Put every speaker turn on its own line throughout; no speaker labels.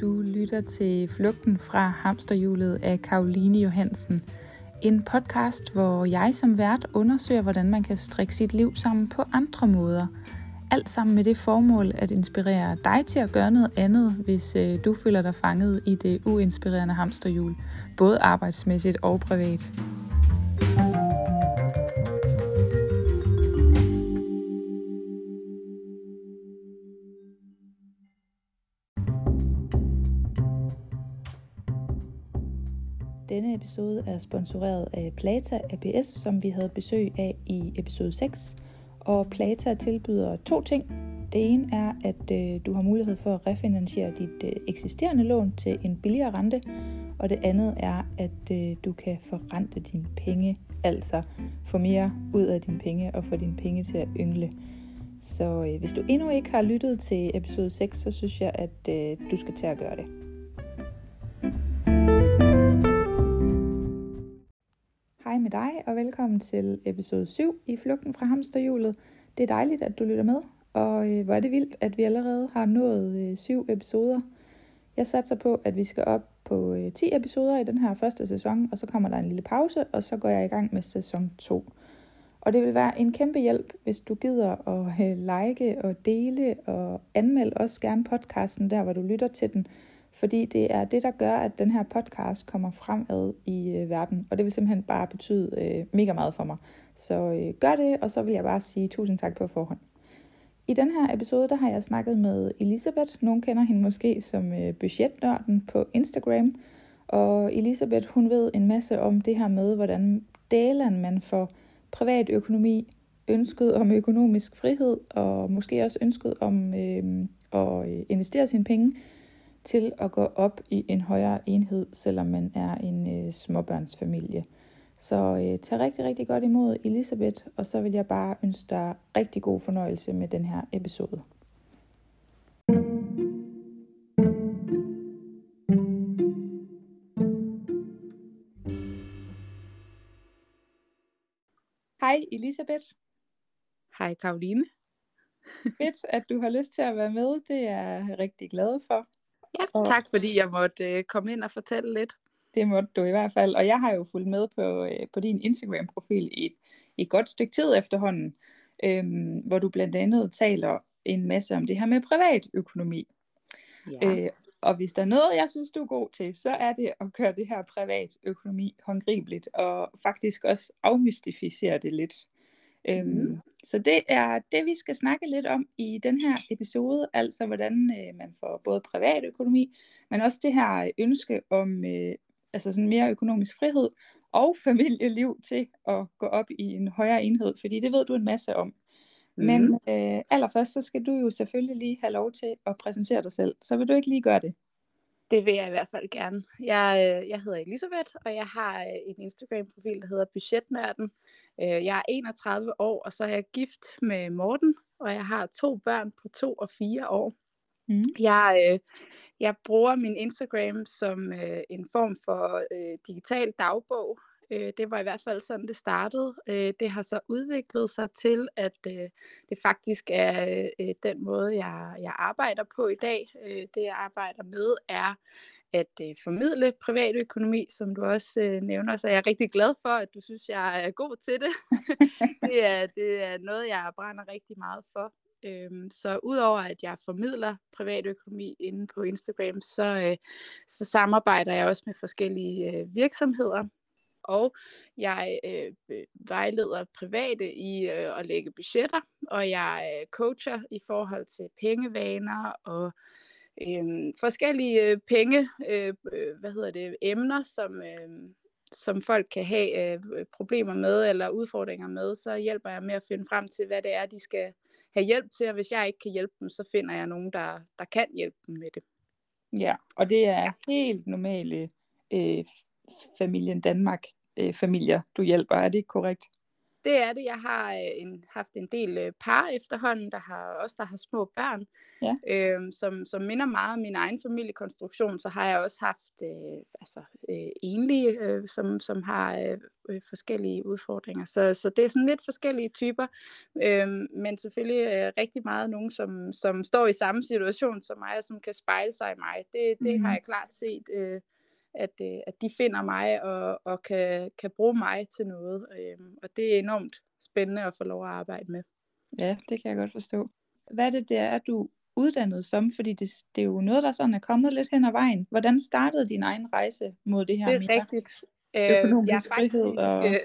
Du lytter til Flugten fra hamsterhjulet af Karoline Johansen. En podcast, hvor jeg som vært undersøger, hvordan man kan strikke sit liv sammen på andre måder. Alt sammen med det formål at inspirere dig til at gøre noget andet, hvis øh, du føler dig fanget i det uinspirerende hamsterhjul, både arbejdsmæssigt og privat. Episode er sponsoreret af Plata APS, som vi havde besøg af i episode 6. Og Plata tilbyder to ting. Det ene er, at øh, du har mulighed for at refinansiere dit øh, eksisterende lån til en billigere rente. Og det andet er, at øh, du kan forrente dine penge, altså få mere ud af dine penge og få dine penge til at yngle. Så øh, hvis du endnu ikke har lyttet til episode 6, så synes jeg, at øh, du skal til at gøre det. Hej med dig, og velkommen til episode 7 i Flugten fra Hamsterhjulet. Det er dejligt, at du lytter med, og øh, hvor er det vildt, at vi allerede har nået øh, syv episoder. Jeg satser på, at vi skal op på øh, 10 episoder i den her første sæson, og så kommer der en lille pause, og så går jeg i gang med sæson 2. Og det vil være en kæmpe hjælp, hvis du gider at øh, like og dele og anmelde også gerne podcasten der, hvor du lytter til den, fordi det er det, der gør, at den her podcast kommer fremad i øh, verden, og det vil simpelthen bare betyde øh, mega meget for mig. Så øh, gør det, og så vil jeg bare sige tusind tak på forhånd. I den her episode, der har jeg snakket med Elisabeth. Nogen kender hende måske som øh, budgetnørden på Instagram. Og Elisabeth, hun ved en masse om det her med, hvordan delen man får privat økonomi, ønsket om økonomisk frihed, og måske også ønsket om øh, at øh, investere sine penge til at gå op i en højere enhed, selvom man er en øh, småbørnsfamilie. Så øh, tag rigtig, rigtig godt imod Elisabeth, og så vil jeg bare ønske dig rigtig god fornøjelse med den her episode. Hej Elisabeth.
Hej Karoline.
Fedt, at du har lyst til at være med. Det er jeg rigtig glad for.
Ja, og tak fordi jeg måtte øh, komme ind og fortælle lidt.
Det måtte du i hvert fald. Og jeg har jo fulgt med på, øh, på din Instagram-profil i et, et godt stykke tid efterhånden, øhm, hvor du blandt andet taler en masse om det her med privatøkonomi. Ja. Øh, og hvis der er noget, jeg synes, du er god til, så er det at gøre det her privatøkonomi håndgribeligt, og faktisk også afmystificere det lidt. Øhm, mm. Så det er det, vi skal snakke lidt om i den her episode, altså hvordan øh, man får både privat økonomi, men også det her ønske om øh, altså sådan mere økonomisk frihed og familieliv til at gå op i en højere enhed, fordi det ved du en masse om. Mm. Men øh, allerførst, så skal du jo selvfølgelig lige have lov til at præsentere dig selv. Så vil du ikke lige gøre det?
Det vil jeg i hvert fald gerne. Jeg, øh, jeg hedder Elisabeth, og jeg har øh, en Instagram-profil, der hedder Budgetnørden. Øh, jeg er 31 år, og så er jeg gift med Morten, og jeg har to børn på to og fire år. Mm. Jeg, jeg bruger min Instagram som en form for digital dagbog, Øh, det var i hvert fald sådan, det startede. Øh, det har så udviklet sig til, at øh, det faktisk er øh, den måde, jeg, jeg arbejder på i dag. Øh, det jeg arbejder med er at øh, formidle privatøkonomi, som du også øh, nævner. Så jeg er rigtig glad for, at du synes, jeg er god til det. det, er, det er noget, jeg brænder rigtig meget for. Øhm, så udover at jeg formidler privatøkonomi inde på Instagram, så, øh, så samarbejder jeg også med forskellige øh, virksomheder, og jeg øh, vejleder private i øh, at lægge budgetter, og jeg øh, coacher i forhold til pengevaner og øh, forskellige øh, penge, øh, øh, hvad hedder det, emner, som, øh, som folk kan have øh, øh, problemer med eller udfordringer med, så hjælper jeg med at finde frem til, hvad det er, de skal have hjælp til, og hvis jeg ikke kan hjælpe dem, så finder jeg nogen, der, der kan hjælpe dem med det.
Ja, og det er helt normale øh, familien Danmark øh, familier, du hjælper. Er det ikke korrekt?
Det er det. Jeg har øh, en, haft en del øh, par efterhånden, der har også der har små børn, ja. øh, som, som minder meget om min egen familiekonstruktion. Så har jeg også haft øh, altså, øh, enlige, øh, som, som har øh, øh, forskellige udfordringer. Så, så det er sådan lidt forskellige typer, øh, men selvfølgelig øh, rigtig meget nogen, som, som står i samme situation som mig, og som kan spejle sig i mig. Det, det mm. har jeg klart set. Øh, at, øh, at de finder mig og, og kan, kan bruge mig til noget. Øh, og det er enormt spændende at få lov at arbejde med.
Ja, det kan jeg godt forstå. Hvad er det, det er, du uddannet som? Fordi det, det er jo noget, der sådan er kommet lidt hen ad vejen. Hvordan startede din egen rejse mod det her
det er
mere
rigtigt.
økonomisk jeg faktisk, frihed? Og...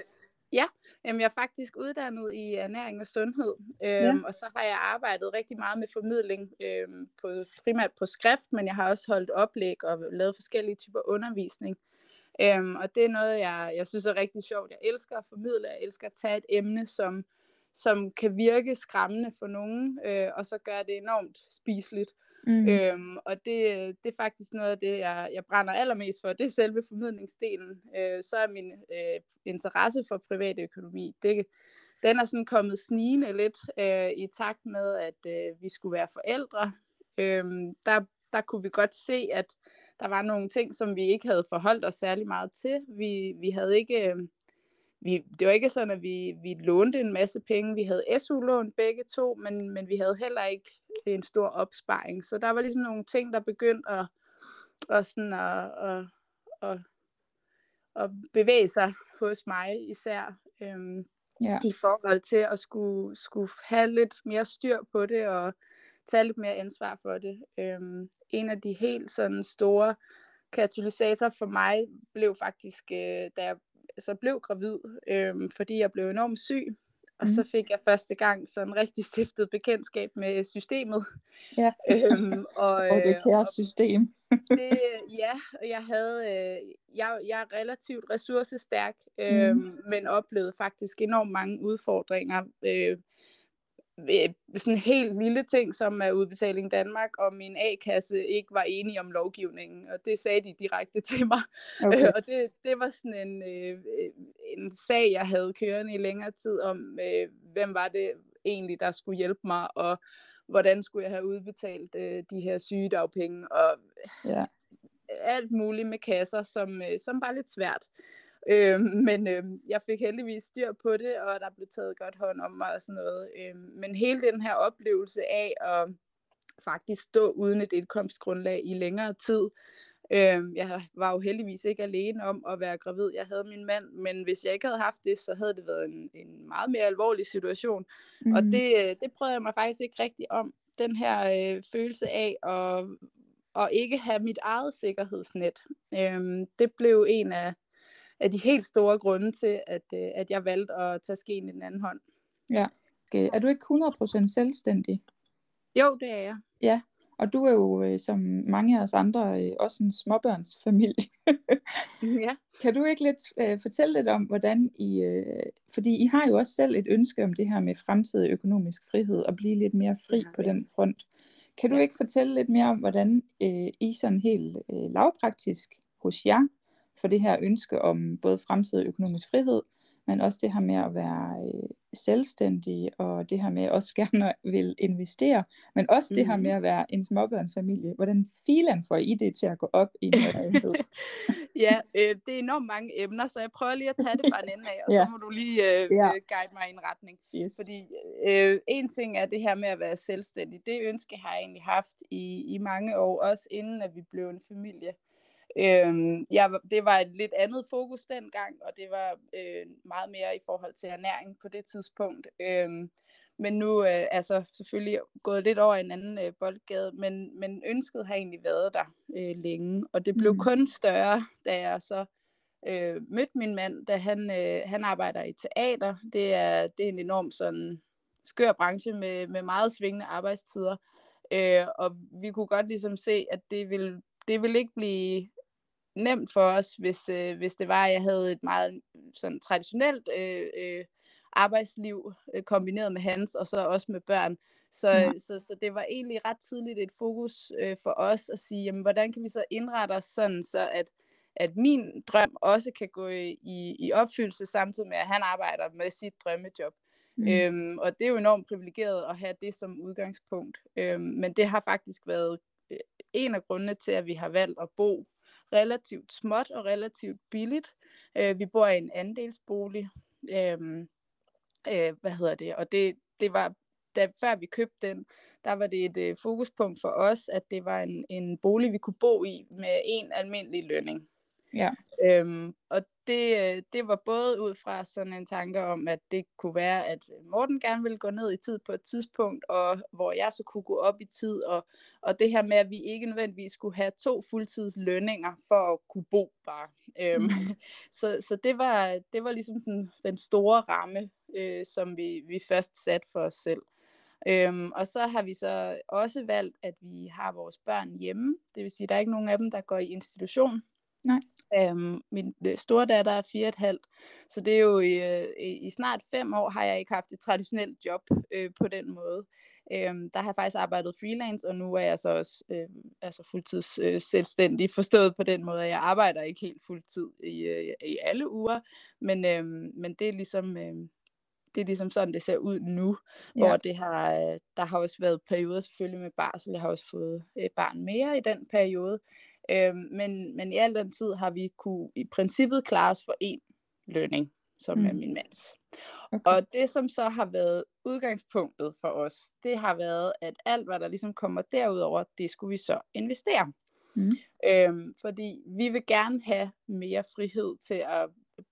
Øh, Ja, jamen jeg er faktisk uddannet i ernæring og sundhed, øhm, ja. og så har jeg arbejdet rigtig meget med formidling, øhm, på, primært på skrift, men jeg har også holdt oplæg og lavet forskellige typer undervisning. Øhm, og det er noget, jeg, jeg synes er rigtig sjovt. Jeg elsker at formidle, jeg elsker at tage et emne, som, som kan virke skræmmende for nogen, øh, og så gøre det enormt spiseligt. Mm. Øhm, og det, det er faktisk noget af det, jeg, jeg brænder allermest for. Det er selve formidlingsdelen. Øh, så er min øh, interesse for privatøkonomi, det, den er sådan kommet snigende lidt øh, i takt med, at øh, vi skulle være forældre. Øh, der, der kunne vi godt se, at der var nogle ting, som vi ikke havde forholdt os særlig meget til. Vi, vi havde ikke... Øh, vi, det var ikke sådan, at vi, vi lånte en masse penge. Vi havde SU-lån begge to, men, men vi havde heller ikke en stor opsparing. Så der var ligesom nogle ting, der begyndte at, at, sådan at, at, at, at bevæge sig hos mig især. Øhm, ja. i forhold til at skulle, skulle have lidt mere styr på det og tage lidt mere ansvar for det. Øhm, en af de helt sådan store katalysatorer for mig blev faktisk, øh, da jeg så blev gravid, øh, fordi jeg blev enormt syg. Og mm. så fik jeg første gang sådan rigtig stiftet bekendtskab med systemet.
Ja, øhm, og, og det kære system.
det, ja, jeg havde, øh, jeg, jeg er relativt ressourcestærk, øh, mm. men oplevede faktisk enormt mange udfordringer. Øh, sådan en helt lille ting, som er udbetaling Danmark, og min A-kasse ikke var enige om lovgivningen, og det sagde de direkte til mig. Okay. Øh, og det, det var sådan en, øh, en sag, jeg havde kørende i længere tid om, øh, hvem var det egentlig, der skulle hjælpe mig, og hvordan skulle jeg have udbetalt øh, de her sygedagpenge, og ja. alt muligt med kasser, som, øh, som var lidt svært. Øh, men øh, jeg fik heldigvis styr på det, og der blev taget godt hånd om mig og sådan noget. Øh, men hele den her oplevelse af at faktisk stå uden et indkomstgrundlag i længere tid, Øh, jeg var jo heldigvis ikke alene om at være gravid. Jeg havde min mand, men hvis jeg ikke havde haft det, så havde det været en, en meget mere alvorlig situation. Mm. Og det, øh, det prøvede jeg mig faktisk ikke rigtig om. Den her øh, følelse af at, at ikke have mit eget sikkerhedsnet. Øh, det blev en af af de helt store grunde til, at, øh, at jeg valgte at tage skeen i den anden hånd.
Ja. Okay. Er du ikke 100% selvstændig?
Jo, det er jeg.
Ja, og du er jo, øh, som mange af os andre, øh, også en småbørnsfamilie.
ja.
Kan du ikke lidt uh, fortælle lidt om, hvordan I, uh, fordi I har jo også selv et ønske om det her med fremtidig økonomisk frihed, og blive lidt mere fri ja, på den front. Kan du ikke fortælle lidt mere om, hvordan uh, I sådan helt uh, lavpraktisk hos jer for det her ønske om både fremtidig økonomisk frihed, men også det her med at være øh, selvstændig, og det her med også gerne vil investere, men også mm. det her mhm. med at være en småbørnsfamilie. Hvordan filen får I det til at gå op i noget
Ja, øh, det er enormt mange emner, så jeg prøver lige at tage det fra en ende af, og ja. så må du lige øh, ja. Øh, guide mig i en retning. Yes. Fordi øh, en ting er det her med at være selvstændig. Det ønske har jeg egentlig haft i, i mange år, også inden at vi blev en familie. Øhm, jeg, det var et lidt andet fokus dengang, og det var øh, meget mere i forhold til ernæring på det tidspunkt. Øhm, men nu øh, er så selvfølgelig gået lidt over en anden øh, boldgade, men, men ønsket har egentlig været der øh, længe, og det blev mm. kun større, da jeg så øh, mødte min mand, da han, øh, han arbejder i teater. Det er, det er en enorm sådan skør branche med, med meget svingende arbejdstider, øh, og vi kunne godt ligesom se, at det ville det ville ikke blive nemt for os, hvis, øh, hvis det var, at jeg havde et meget sådan traditionelt øh, øh, arbejdsliv øh, kombineret med hans, og så også med børn. Så, ja. så, så det var egentlig ret tidligt et fokus øh, for os at sige, jamen, hvordan kan vi så indrette os sådan, så at, at min drøm også kan gå i, i opfyldelse, samtidig med, at han arbejder med sit drømmejob. Mm. Øhm, og det er jo enormt privilegeret at have det som udgangspunkt. Øhm, men det har faktisk været øh, en af grundene til, at vi har valgt at bo relativt småt og relativt billigt. Øh, vi bor i en andelsbolig. Øhm, øh, hvad hedder det? Og det, det var, da, før vi købte den, der var det et øh, fokuspunkt for os, at det var en, en bolig, vi kunne bo i med en almindelig lønning.
Ja.
Øhm, og det, øh, det var både ud fra sådan en tanke om, at det kunne være, at Morten gerne ville gå ned i tid på et tidspunkt, og hvor jeg så kunne gå op i tid, og, og det her med, at vi ikke nødvendigvis skulle have to fuldtids lønninger for at kunne bo bare. Øhm, mm. så så det, var, det var ligesom den, den store ramme, øh, som vi, vi først satte for os selv. Øhm, og så har vi så også valgt, at vi har vores børn hjemme. Det vil sige, at der er ikke nogen af dem, der går i institution.
Nej.
Øhm, min øh, store datter er fire et halvt, så det er jo i, øh, i snart fem år har jeg ikke haft et traditionelt job øh, på den måde. Øhm, der har jeg faktisk arbejdet freelance, og nu er jeg så også øh, altså fuldtids øh, selvstændig, forstået på den måde, at jeg arbejder ikke helt fuldtid i, øh, i alle uger, men, øh, men det er ligesom... Øh, det er ligesom sådan, det ser ud nu, ja. hvor det har, der har også været perioder selvfølgelig med barsel. Jeg har også fået et barn mere i den periode. Øhm, men, men i al den tid har vi kunne i princippet klare os for én lønning, som mm. er min mands. Okay. Og det, som så har været udgangspunktet for os, det har været, at alt, hvad der ligesom kommer derudover, det skulle vi så investere. Mm. Øhm, fordi vi vil gerne have mere frihed til at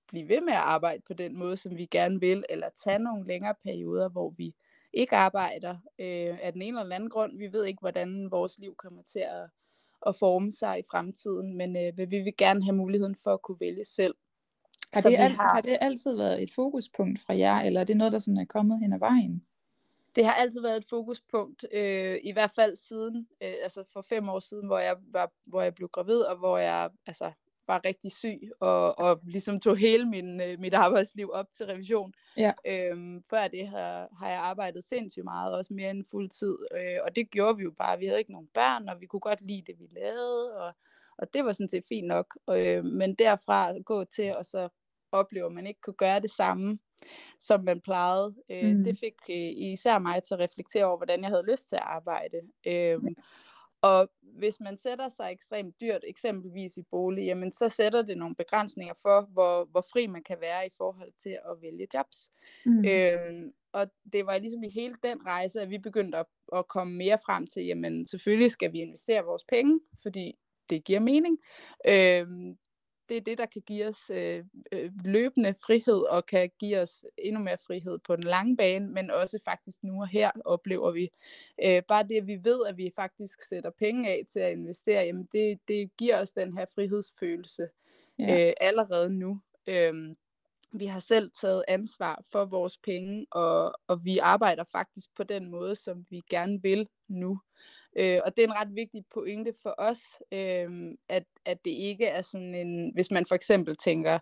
blive ved med at arbejde på den måde, som vi gerne vil, eller tage nogle længere perioder, hvor vi ikke arbejder øh, af den ene eller anden grund. Vi ved ikke, hvordan vores liv kommer til at, at forme sig i fremtiden, men øh, vi vil gerne have muligheden for at kunne vælge selv.
Har det, al- har... har det altid været et fokuspunkt fra jer, eller er det noget, der sådan er kommet hen ad vejen?
Det har altid været et fokuspunkt, øh, i hvert fald siden, øh, altså for fem år siden, hvor jeg, var, hvor jeg blev gravid, og hvor jeg altså, var rigtig syg, og, og ligesom tog hele min, øh, mit arbejdsliv op til revision.
Ja.
Øhm, før det har, har jeg arbejdet sindssygt meget, også mere end fuld tid, øh, og det gjorde vi jo bare. Vi havde ikke nogen børn, og vi kunne godt lide det, vi lavede, og, og det var sådan set fint nok. Øh, men derfra gå til, og så opleve, at man ikke kunne gøre det samme, som man plejede. Øh, mm. Det fik øh, især mig til at reflektere over, hvordan jeg havde lyst til at arbejde. Øh, ja. Og hvis man sætter sig ekstremt dyrt, eksempelvis i bolig, jamen så sætter det nogle begrænsninger for, hvor, hvor fri man kan være i forhold til at vælge jobs. Mm. Øhm, og det var ligesom i hele den rejse, at vi begyndte at, at komme mere frem til, jamen selvfølgelig skal vi investere vores penge, fordi det giver mening. Øhm, det er det, der kan give os øh, øh, løbende frihed, og kan give os endnu mere frihed på den lange bane, men også faktisk nu og her oplever vi øh, bare det, at vi ved, at vi faktisk sætter penge af til at investere, jamen det, det giver os den her frihedsfølelse ja. øh, allerede nu. Øh, vi har selv taget ansvar for vores penge, og, og vi arbejder faktisk på den måde, som vi gerne vil nu. Øh, og det er en ret vigtig pointe for os, øh, at, at det ikke er sådan en, hvis man for eksempel tænker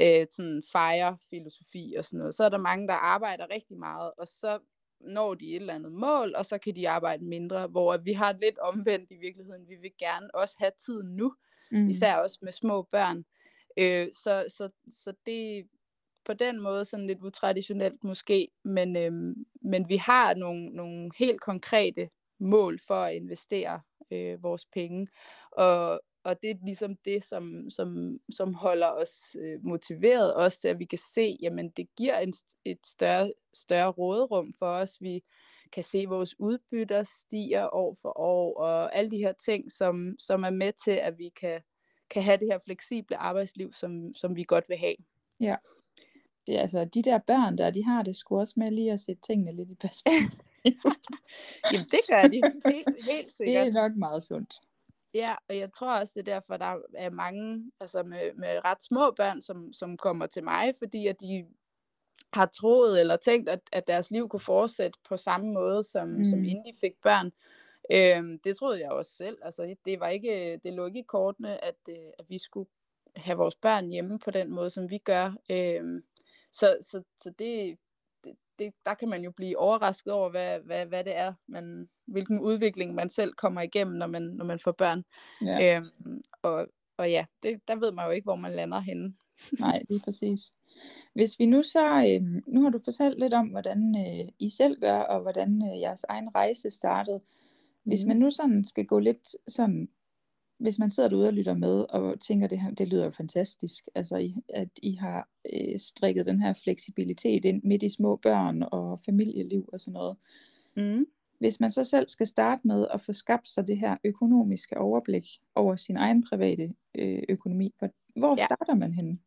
øh, sådan fire-filosofi og sådan noget, så er der mange, der arbejder rigtig meget, og så når de et eller andet mål, og så kan de arbejde mindre, hvor vi har lidt omvendt i virkeligheden. Vi vil gerne også have tiden nu, mm. især også med små børn. Øh, så, så, så det på den måde sådan lidt utraditionelt måske, men, øhm, men vi har nogle, nogle helt konkrete mål for at investere øh, vores penge. Og, og det er ligesom det, som, som, som holder os øh, motiveret, også til at vi kan se, jamen det giver en, et større, større råderum for os. Vi kan se, at vores udbytter stiger år for år, og alle de her ting, som, som er med til, at vi kan, kan have det her fleksible arbejdsliv, som, som vi godt vil have.
Ja. Det, altså, de der børn der, de har det sgu også med lige at sætte tingene lidt i perspektiv.
Jamen det gør de, helt, helt sikkert.
Det er nok meget sundt.
Ja, og jeg tror også, det er derfor, der er mange altså med, med ret små børn, som, som kommer til mig, fordi at de har troet eller tænkt, at, at deres liv kunne fortsætte på samme måde, som, mm. som inden de fik børn. Øhm, det troede jeg også selv. Altså, det, var ikke, det lå ikke i kortene, at, øh, at vi skulle have vores børn hjemme på den måde, som vi gør. Øhm, så, så, så det, det, der kan man jo blive overrasket over, hvad, hvad, hvad det er, man, hvilken udvikling man selv kommer igennem, når man, når man får børn. Ja. Øhm, og, og ja, det, der ved man jo ikke, hvor man lander henne.
Nej, lige præcis. Hvis vi nu så, øh, nu har du fortalt lidt om, hvordan øh, I selv gør, og hvordan øh, jeres egen rejse startede. Hvis
Mhm.
man nu sådan skal gå lidt sådan, hvis man sidder derude og lytter med, og tænker, det her, det lyder jo fantastisk, altså I, at I har øh, strikket den her fleksibilitet ind midt i små børn og familieliv og sådan noget.
Mm.
Hvis man så selv skal starte med at få skabt sig det her økonomiske overblik over sin egen private øh, økonomi, hvor, hvor
Ja.
starter man henne?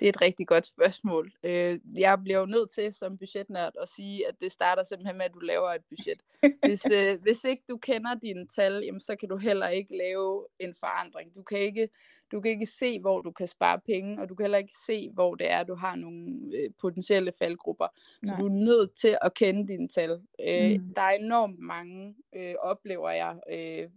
Det er et rigtig godt spørgsmål. Øh, jeg bliver jo nødt til som budgetnørd at sige, at det starter simpelthen med, at du laver et budget. Hvis, øh, hvis ikke du kender dine tal, jamen, så kan du heller ikke lave en forandring. Du kan ikke, du kan ikke se, hvor du kan spare penge, og du kan heller ikke se, hvor det er, du har nogle øh, potentielle faldgrupper. Så
Nej.
du er nødt til at kende dine tal. Øh,
Mm.
Der er enormt mange, øh, oplever jeg, øh,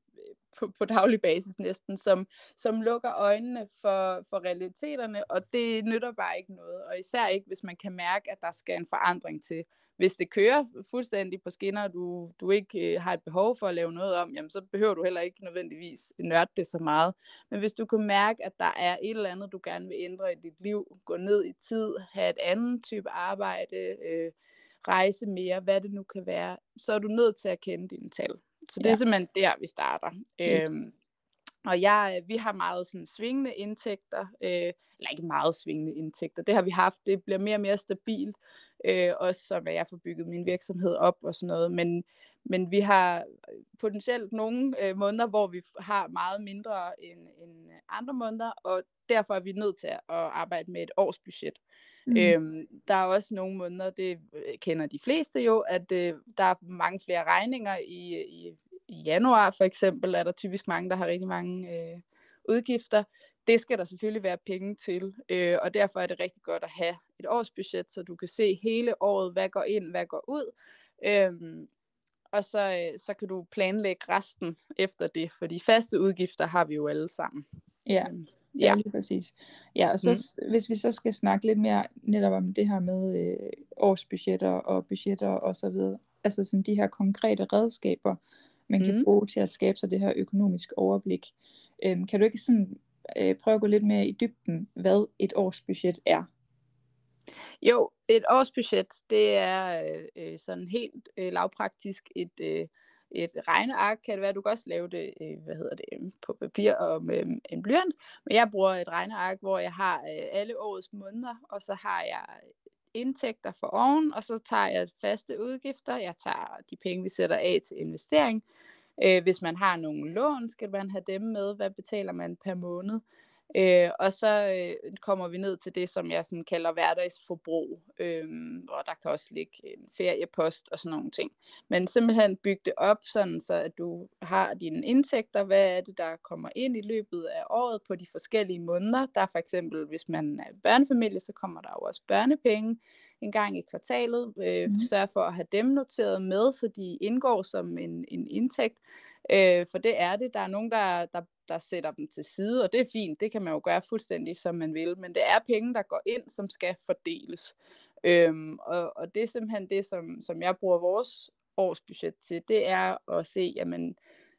på, på daglig basis næsten, som, som lukker øjnene for, for realiteterne, og det nytter bare ikke noget. Og især ikke, hvis man kan mærke, at der skal en forandring til. Hvis det kører fuldstændig på skinner, og du, du ikke øh, har et behov for at lave noget om, jamen så behøver du heller ikke nødvendigvis nørde det så meget. Men hvis du kan mærke, at der er et eller andet, du gerne vil ændre i dit liv, gå ned i tid, have et andet type arbejde, øh, rejse mere, hvad det nu kan være, så er du nødt til at kende dine tal. Så det
Ja.
er simpelthen der, vi starter.
Fedt.
Øhm, og jeg, vi har meget sådan svingende indtægter, øh, eller ikke meget svingende indtægter, det har vi haft, det bliver mere og mere stabilt, øh, også som jeg får bygget min virksomhed op og sådan noget, men, men vi har potentielt nogle øh, måneder, hvor vi har meget mindre end, end andre måneder, og derfor er vi nødt til at arbejde med et årsbudget.
Mm.
Øhm, der er også nogle måneder, det øh, kender de fleste jo, at øh, der er mange flere regninger i, i, i januar for eksempel, er der typisk mange, der har rigtig mange øh, udgifter. Det skal der selvfølgelig være penge til, øh, og derfor er det rigtig godt at have et årsbudget, så du kan se hele året, hvad går ind, hvad går ud. Øhm, og så, øh, så kan du planlægge resten efter det, for de faste udgifter har vi jo alle sammen.
Ja,
Øhm,
ja, lige præcis. Ja, og så, mm. hvis vi så skal snakke lidt mere netop om det her med øh, årsbudgetter og budgetter og så videre, altså sådan de her konkrete redskaber, man kan
Mm.
bruge til at skabe sig det her økonomiske overblik. Øhm, kan du ikke sådan øh, prøve at gå lidt mere i dybden, hvad et årsbudget er?
Jo, et årsbudget, det er øh, øh, sådan helt øh, lavpraktisk et, øh, et regneark, kan det være. Du kan også lave det, øh, hvad hedder det, øhm, på papir og med øhm, en blyant. Men jeg bruger et regneark, hvor jeg har øh, alle årets måneder, og så har jeg øh, indtægter for oven, og så tager jeg faste udgifter. Jeg tager de penge, vi sætter af til investering. Øh, hvis man har nogle lån, skal man have dem med. Hvad betaler man per måned? Øh, og så øh, kommer vi ned til det, som jeg sådan kalder hverdagsforbrug, øh, og der kan også ligge en feriepost og sådan nogle ting. Men simpelthen bygge det op, sådan så at du har dine indtægter, hvad er det, der kommer ind i løbet af året på de forskellige måneder. Der er for eksempel, hvis man er børnefamilie, så kommer der jo også børnepenge en gang i kvartalet. Øh,
Mhm.
Sørg for at have dem noteret med, så de indgår som en, en indtægt. Øh, for det er det. Der er nogen, der, der, der sætter dem til side, og det er fint. Det kan man jo gøre fuldstændig, som man vil. Men det er penge, der går ind, som skal fordeles. Øhm, og, og det er simpelthen det, som, som jeg bruger vores årsbudget til. Det er at se, jamen,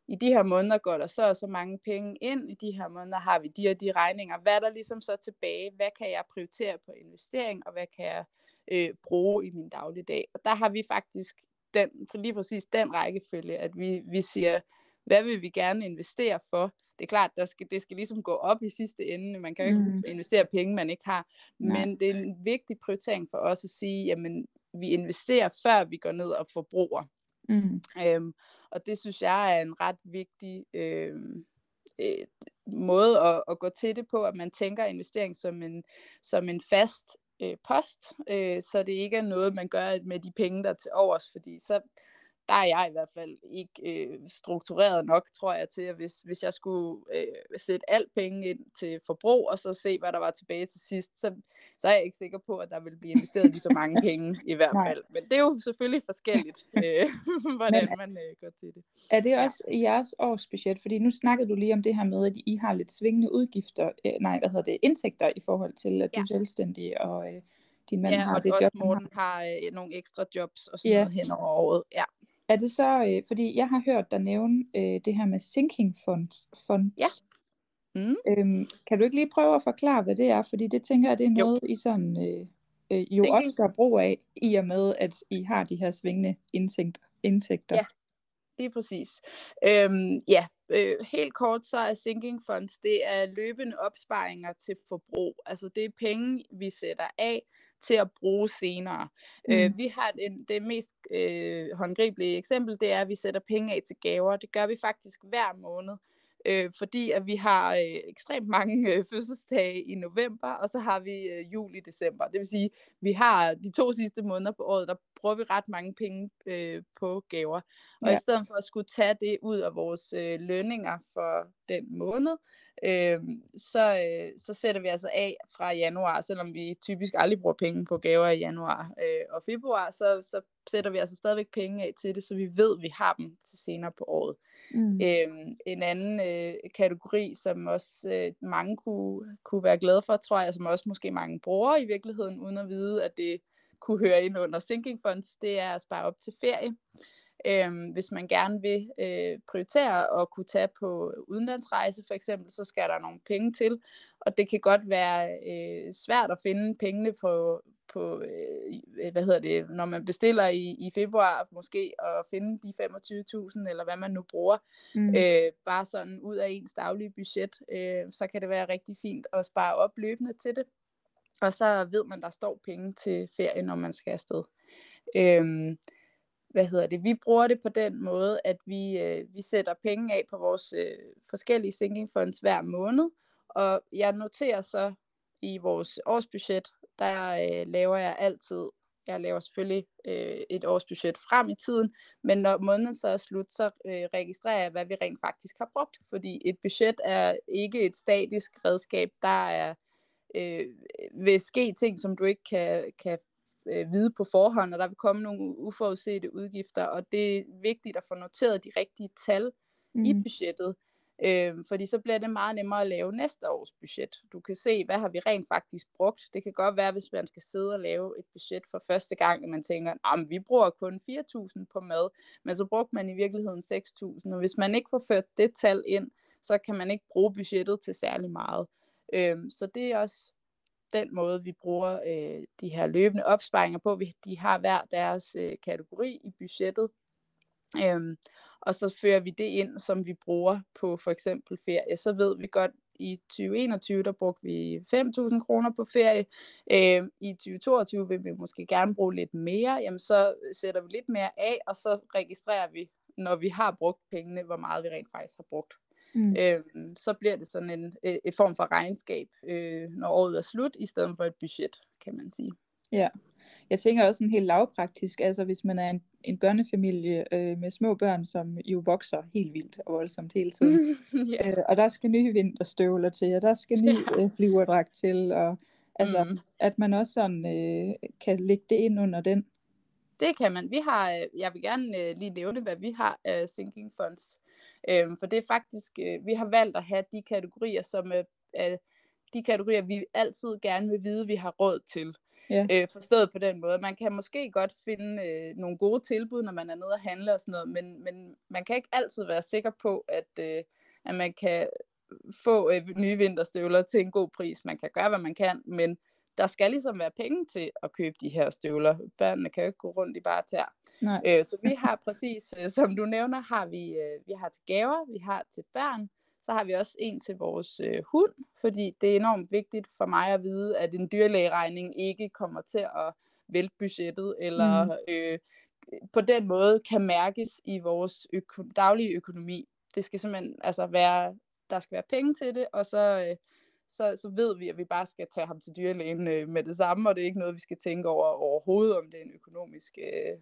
i de her måneder går der så og så mange penge ind, i de her måneder har vi de og de regninger. Hvad er der ligesom så tilbage? Hvad kan jeg prioritere på investering, og hvad kan jeg øh, bruge i min dagligdag? Og der har vi faktisk den, lige præcis den rækkefølge, at vi, vi siger, hvad vil vi gerne investere for? Det er klart, der skal, det skal ligesom gå op i sidste ende. Man kan jo ikke
Mm.
investere penge, man ikke har.
Nej.
Men det er en vigtig prioritering for os at sige, jamen, vi investerer, før vi går ned og forbruger.
Mm.
Øhm, og det synes jeg er en ret vigtig øhm, øh, måde at, at gå til det på, at man tænker investering som en, som en fast øh, post, øh, så det ikke er noget, man gør med de penge, der er til overs, fordi så der er jeg i hvert fald ikke øh, struktureret nok, tror jeg, til, at hvis, hvis jeg skulle øh, sætte alt penge ind til forbrug, og så se, hvad der var tilbage til sidst, så, så er jeg ikke sikker på, at der vil blive investeret lige så mange penge i hvert
Nej.
fald. Men det er jo selvfølgelig forskelligt, øh, hvordan man øh, går til det.
Er det
Ja.
også jeres årsbudget? Fordi nu snakkede du lige om det her med, at I har lidt svingende udgifter, øh, nej, hvad hedder det, indtægter i forhold til, at du
Ja.
er selvstændig, og øh, din mand
Ja,
har
og
det
også
job.
Morten har øh, nogle ekstra jobs og sådan
Ja.
noget hen over året. Ja.
Er det så, øh, fordi jeg har hørt dig nævne øh, det her med sinking funds, funds.
Ja.
Mm. Øhm, kan du ikke lige prøve at forklare, hvad det er? Fordi det tænker jeg, det er noget, jo. I sådan, øh, øh, jo også gør brug af, i og med, at I har de her svingende indtægter. indtægter.
Ja, det er præcis. Øhm, ja, øh, helt kort så er sinking funds, det er løbende opsparinger til forbrug. Altså det er penge, vi sætter af til at bruge senere. Øh, mm. Øh, vi har det, det mest øh, håndgribelige eksempel, det er, at vi sætter penge af til gaver. Det gør vi faktisk hver måned øh, fordi at vi har øh, ekstremt mange øh, fødselsdage i november, og så har vi øh, juli december. Det vil sige, vi har de to sidste måneder på året, der bruger vi ret mange penge øh, på gaver. Og ja. i stedet for at skulle tage det ud af vores øh, lønninger for den måned, øh, så, øh, så sætter vi altså af fra januar, selvom vi typisk aldrig bruger penge på gaver i januar øh, og februar, så, så sætter vi altså stadigvæk penge af til det, så vi ved, at vi har dem til senere på året. Mm. Øh, en anden øh, kategori, som også øh, mange kunne, kunne være glade for, tror jeg, som også måske mange bruger i virkeligheden, uden at vide, at det kunne høre ind under sinking funds, det er at spare op til ferie. Øhm, hvis man gerne vil øh, prioritere at kunne tage på udenlandsrejse for eksempel, så skal der nogle penge til, og det kan godt være øh, svært at finde pengene på, på øh, hvad hedder det, når man bestiller i, i februar måske, at finde de 25.000, eller hvad man nu bruger, mm. øh, bare sådan ud af ens daglige budget, øh, så kan det være rigtig fint at spare op løbende til det. Og så ved man, der står penge til ferie, når man skal afsted. Øhm, hvad hedder det? Vi bruger det på den måde, at vi, øh, vi sætter penge af på vores øh, forskellige sinking funds hver måned, og jeg noterer så i vores årsbudget, der øh, laver jeg altid, jeg laver selvfølgelig øh, et årsbudget frem i tiden, men når måneden så er slut, så øh, registrerer jeg, hvad vi rent faktisk har brugt, fordi et budget er ikke et statisk redskab, der er øh, vil ske ting, som du ikke kan, kan øh, vide på forhånd, og der vil komme nogle uforudsete udgifter, og det er vigtigt at få noteret de rigtige tal mm. i budgettet, øh, fordi så bliver det meget nemmere at lave næste års budget. Du kan se, hvad har vi rent faktisk brugt. Det kan godt være, hvis man skal sidde og lave et budget for første gang, og man tænker, at vi bruger kun 4.000 på mad, men så brugte man i virkeligheden 6.000, og hvis man ikke får ført det tal ind, så kan man ikke bruge budgettet til særlig meget. Øhm, så det er også den måde, vi bruger øh, de her løbende opsparinger på. Vi, de har hver deres øh, kategori i budgettet. Øhm, og så fører vi det ind, som vi bruger på for eksempel ferie. Så ved vi godt, i 2021, der brugte vi 5.000 kroner på ferie. Øh, I 2022 vil vi måske gerne bruge lidt mere. Jamen, så sætter vi lidt mere af, og så registrerer vi, når vi har brugt pengene, hvor meget vi rent faktisk har brugt. Mm. Øh, så bliver det sådan en øh, et form for regnskab, øh, når året er slut, i stedet for et budget, kan man sige.
Ja, jeg tænker også sådan helt lavpraktisk, altså hvis man er en, en børnefamilie øh, med små børn, som jo vokser helt vildt og voldsomt hele tiden, yeah. øh, og der skal nye vinterstøvler til, og der skal ny øh, flyverdragt til, og altså, mm. at man også sådan øh, kan lægge det ind under den.
Det kan man. Vi har, øh, jeg vil gerne øh, lige nævne, hvad vi har af uh, sinking funds. Øhm, for det er faktisk, øh, vi har valgt at have de kategorier, som er, er de kategorier, vi altid gerne vil vide, vi har råd til. Ja. Øh, forstået på den måde. Man kan måske godt finde øh, nogle gode tilbud, når man er nede og handle og sådan noget, men, men man kan ikke altid være sikker på, at, øh, at man kan få øh, nye vinterstøvler til en god pris. Man kan gøre, hvad man kan, men der skal ligesom være penge til at købe de her støvler. Børnene kan jo ikke gå rundt i bare tær. Nej. Øh, så vi har præcis, øh, som du nævner, har vi, øh, vi har til gaver, vi har til børn, så har vi også en til vores øh, hund, fordi det er enormt vigtigt for mig at vide, at en dyrlægeregning ikke kommer til at vælte budgettet, eller mm. øh, på den måde kan mærkes i vores øko- daglige økonomi. Det skal simpelthen altså være, der skal være penge til det, og så øh, så, så ved vi, at vi bare skal tage ham til dyrlægen øh, med det samme, og det er ikke noget, vi skal tænke over overhovedet, om det er en økonomisk øh,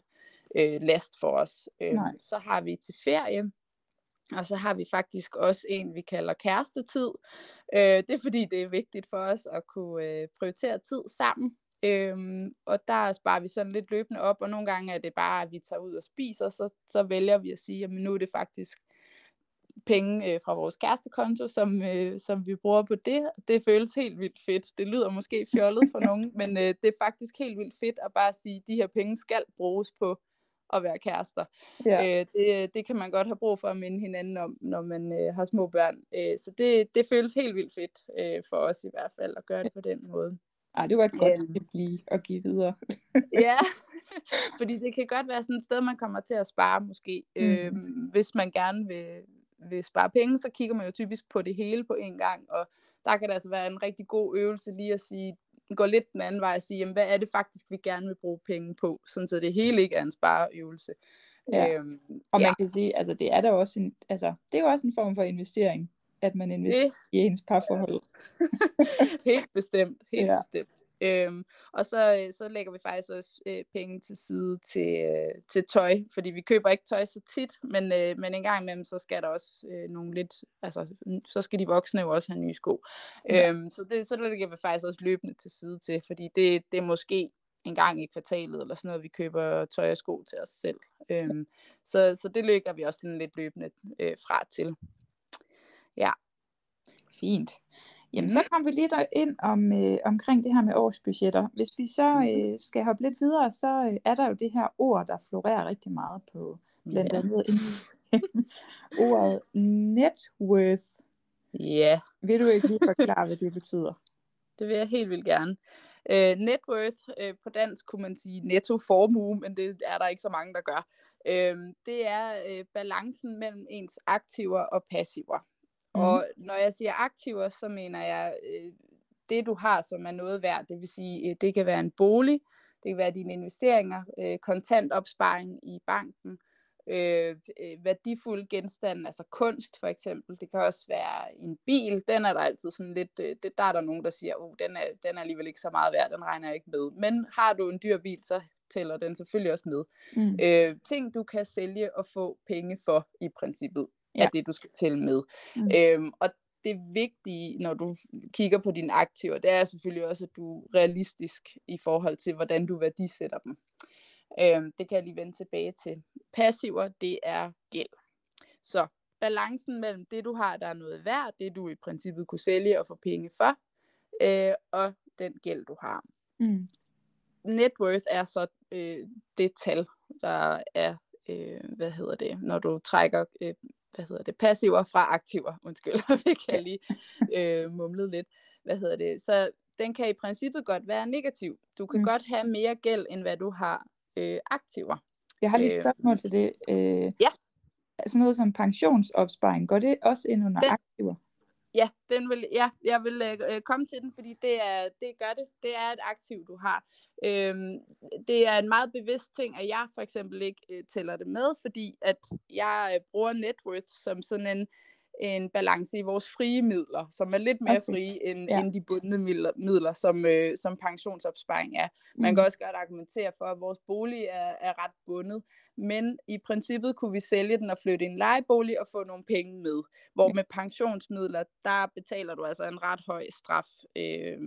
øh, last for os. Øh, så har vi til ferie, og så har vi faktisk også en, vi kalder kærestetid. Øh, det er fordi, det er vigtigt for os at kunne øh, prioritere tid sammen. Øhm, og der sparer vi sådan lidt løbende op, og nogle gange er det bare, at vi tager ud og spiser, så, så vælger vi at sige, at nu er det faktisk penge øh, fra vores kærestekonto, som, øh, som vi bruger på det. Det føles helt vildt fedt. Det lyder måske fjollet for nogen, men øh, det er faktisk helt vildt fedt at bare sige, at de her penge skal bruges på at være kærester.
Ja.
Øh, det, det kan man godt have brug for at minde hinanden om, når man øh, har små børn. Øh, så det, det føles helt vildt fedt øh, for os i hvert fald at gøre det på den måde.
Ej, det var et godt
Øhm.
tip lige at give videre.
Ja, fordi det kan godt være sådan et sted, man kommer til at spare måske.
Mm.
Øhm, hvis man gerne vil, vil spare penge, så kigger man jo typisk på det hele på en gang, og der kan det altså være en rigtig god øvelse lige at sige, gå lidt den anden vej og sige, jamen, hvad er det faktisk, vi gerne vil bruge penge på, sådan så det hele ikke er en spareøvelse.
Ja.
Øhm,
Og
ja,
man kan sige, altså det er da også en, altså det er jo også en form for investering, at man investerer
det
i ens parforhold.
helt bestemt, helt
Ja.
ja. bestemt. Øhm, og så, øh, så lægger vi faktisk også øh, penge til side til, øh, til tøj, fordi vi køber ikke tøj så tit, men, øh, men en gang imellem, så skal der også øh, nogle lidt, altså så skal de voksne jo også have nye sko.
Ja.
Ja. Øhm, så, det, så det lægger vi faktisk også løbende til side til, fordi det, det er måske en gang i kvartalet, eller sådan noget, vi køber tøj og sko til os selv. Øhm, så, så det lægger vi også lidt løbende øh, fra til.
Fint. Jamen, så kom vi lidt ind om, øh, omkring det her med årsbudgetter. Hvis vi så
Mhm.
øh, skal hoppe lidt videre, så øh, er der jo det her ord, der florerer rigtig meget på blandt
Ja.
andet. Ordet net worth.
Ja.
Vil du ikke lige forklare, hvad det betyder?
Det vil jeg helt vildt gerne. Øh, net worth, øh, på dansk kunne man sige netto formue, men det er der ikke så mange, der gør. Øh, det er øh, balancen mellem ens aktiver og passiver.
Mhm.
Og når jeg siger aktiver, så mener jeg øh, det, du har, som er noget værd. Det vil sige, øh, det kan være en bolig, det kan være dine investeringer, øh, kontantopsparing i banken, øh, øh, værdifulde genstande, altså kunst for eksempel. Det kan også være en bil. Den er der altid sådan lidt, øh, det, der er der nogen, der siger, oh, den, er, den er alligevel ikke så meget værd, den regner jeg ikke med. Men har du en dyr bil, så tæller den selvfølgelig også med.
Mm.
Øh, ting, du kan sælge og få penge for i princippet, ja. Er det, du skal tælle med.
Mm.
Øhm, og det vigtige, når du kigger på dine aktiver, det er selvfølgelig også, at du er realistisk i forhold til, hvordan du værdisætter dem. Øhm, det kan jeg lige vende tilbage til. Passiver, det er gæld. Så balancen mellem det, du har, der er noget værd, det du i princippet kunne sælge og få penge for, øh, og den gæld, du har.
Mm.
Net worth er så øh, det tal, der er, øh, hvad hedder det, når du trækker øh, hvad hedder det, passiver fra aktiver, undskyld, det kan lige øh, mumlet lidt, hvad hedder det, så den kan i princippet godt være negativ. Du kan
mm.
godt have mere gæld, end hvad du har øh, aktiver.
Jeg har lige et
Øh,
spørgsmål til det. Øh,
ja.
Sådan noget som pensionsopsparing, går det også ind under
Den-
aktiver?
Ja, den vil, ja jeg vil øh, øh, komme til den, fordi det, er, det gør det. Det er et aktiv, du har. Øhm, det er en meget bevidst ting, at jeg for eksempel ikke øh, tæller det med, fordi at jeg øh, bruger net worth som sådan en, en balance i vores frie midler, som er lidt mere
Okay.
frie end,
Ja.
end de bundne midler, midler som, øh, som pensionsopsparing er. Man
Mm.
kan også godt argumentere for, at vores bolig er, er ret bundet, men i princippet kunne vi sælge den og flytte i en lejebolig og få nogle penge med. Hvor
Ja.
med pensionsmidler, der betaler du altså en ret høj straf øh,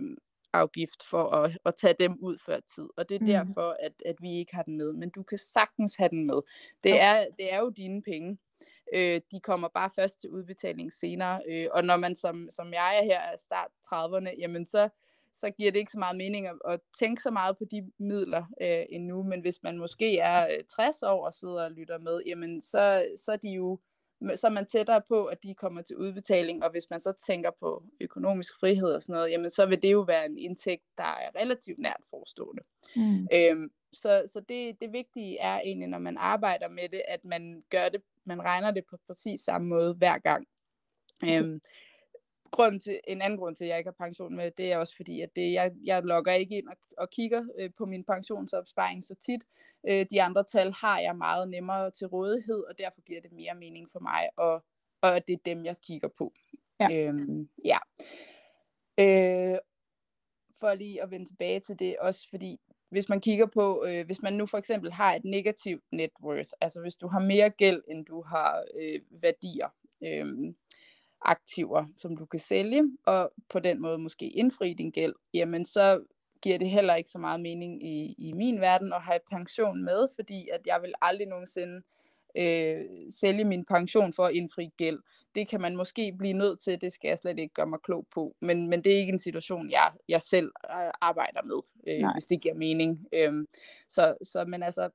afgift for at, at tage dem ud før tid. Og det er
Mhm.
derfor, at, at vi ikke har den med. Men du kan sagtens have den med. Det, er, det er jo dine penge. Øh, de kommer bare først til udbetaling senere. Øh, og når man som, som jeg er her er start 30'erne, jamen så, så giver det ikke så meget mening at, at tænke så meget på de midler øh, endnu. Men hvis man måske er øh, 60 år og sidder og lytter med, jamen så, så er de jo så er man tættere på, at de kommer til udbetaling, og hvis man så tænker på økonomisk frihed og sådan noget, jamen så vil det jo være en indtægt, der er relativt nært forestående.
Mm.
Øhm, så så det, det vigtige er egentlig, når man arbejder med det, at man gør det, man regner det på præcis samme måde hver gang. Øhm, grund til, en anden grund til, at jeg ikke har pension med, det er også fordi, at det, jeg, jeg logger ikke ind og, og kigger øh, på min pensionsopsparing så tit. Øh, de andre tal har jeg meget nemmere til rådighed, og derfor giver det mere mening for mig, og, og det er dem, jeg kigger på.
Ja.
Øhm, ja. Øh, for lige at vende tilbage til det, også fordi hvis man kigger på, øh, hvis man nu for eksempel har et negativt net worth, altså hvis du har mere gæld, end du har øh, værdier, øh, aktiver, som du kan sælge, og på den måde måske indfri din gæld, jamen så giver det heller ikke så meget mening i, i min verden at have pension med, fordi at jeg vil aldrig nogensinde øh, sælge min pension for at indfri gæld. Det kan man måske blive nødt til, det skal jeg slet ikke gøre mig klog på, men, men det er ikke en situation, jeg, jeg selv øh, arbejder med, øh,
Nej.
hvis det giver mening. Øhm, så, så, men altså,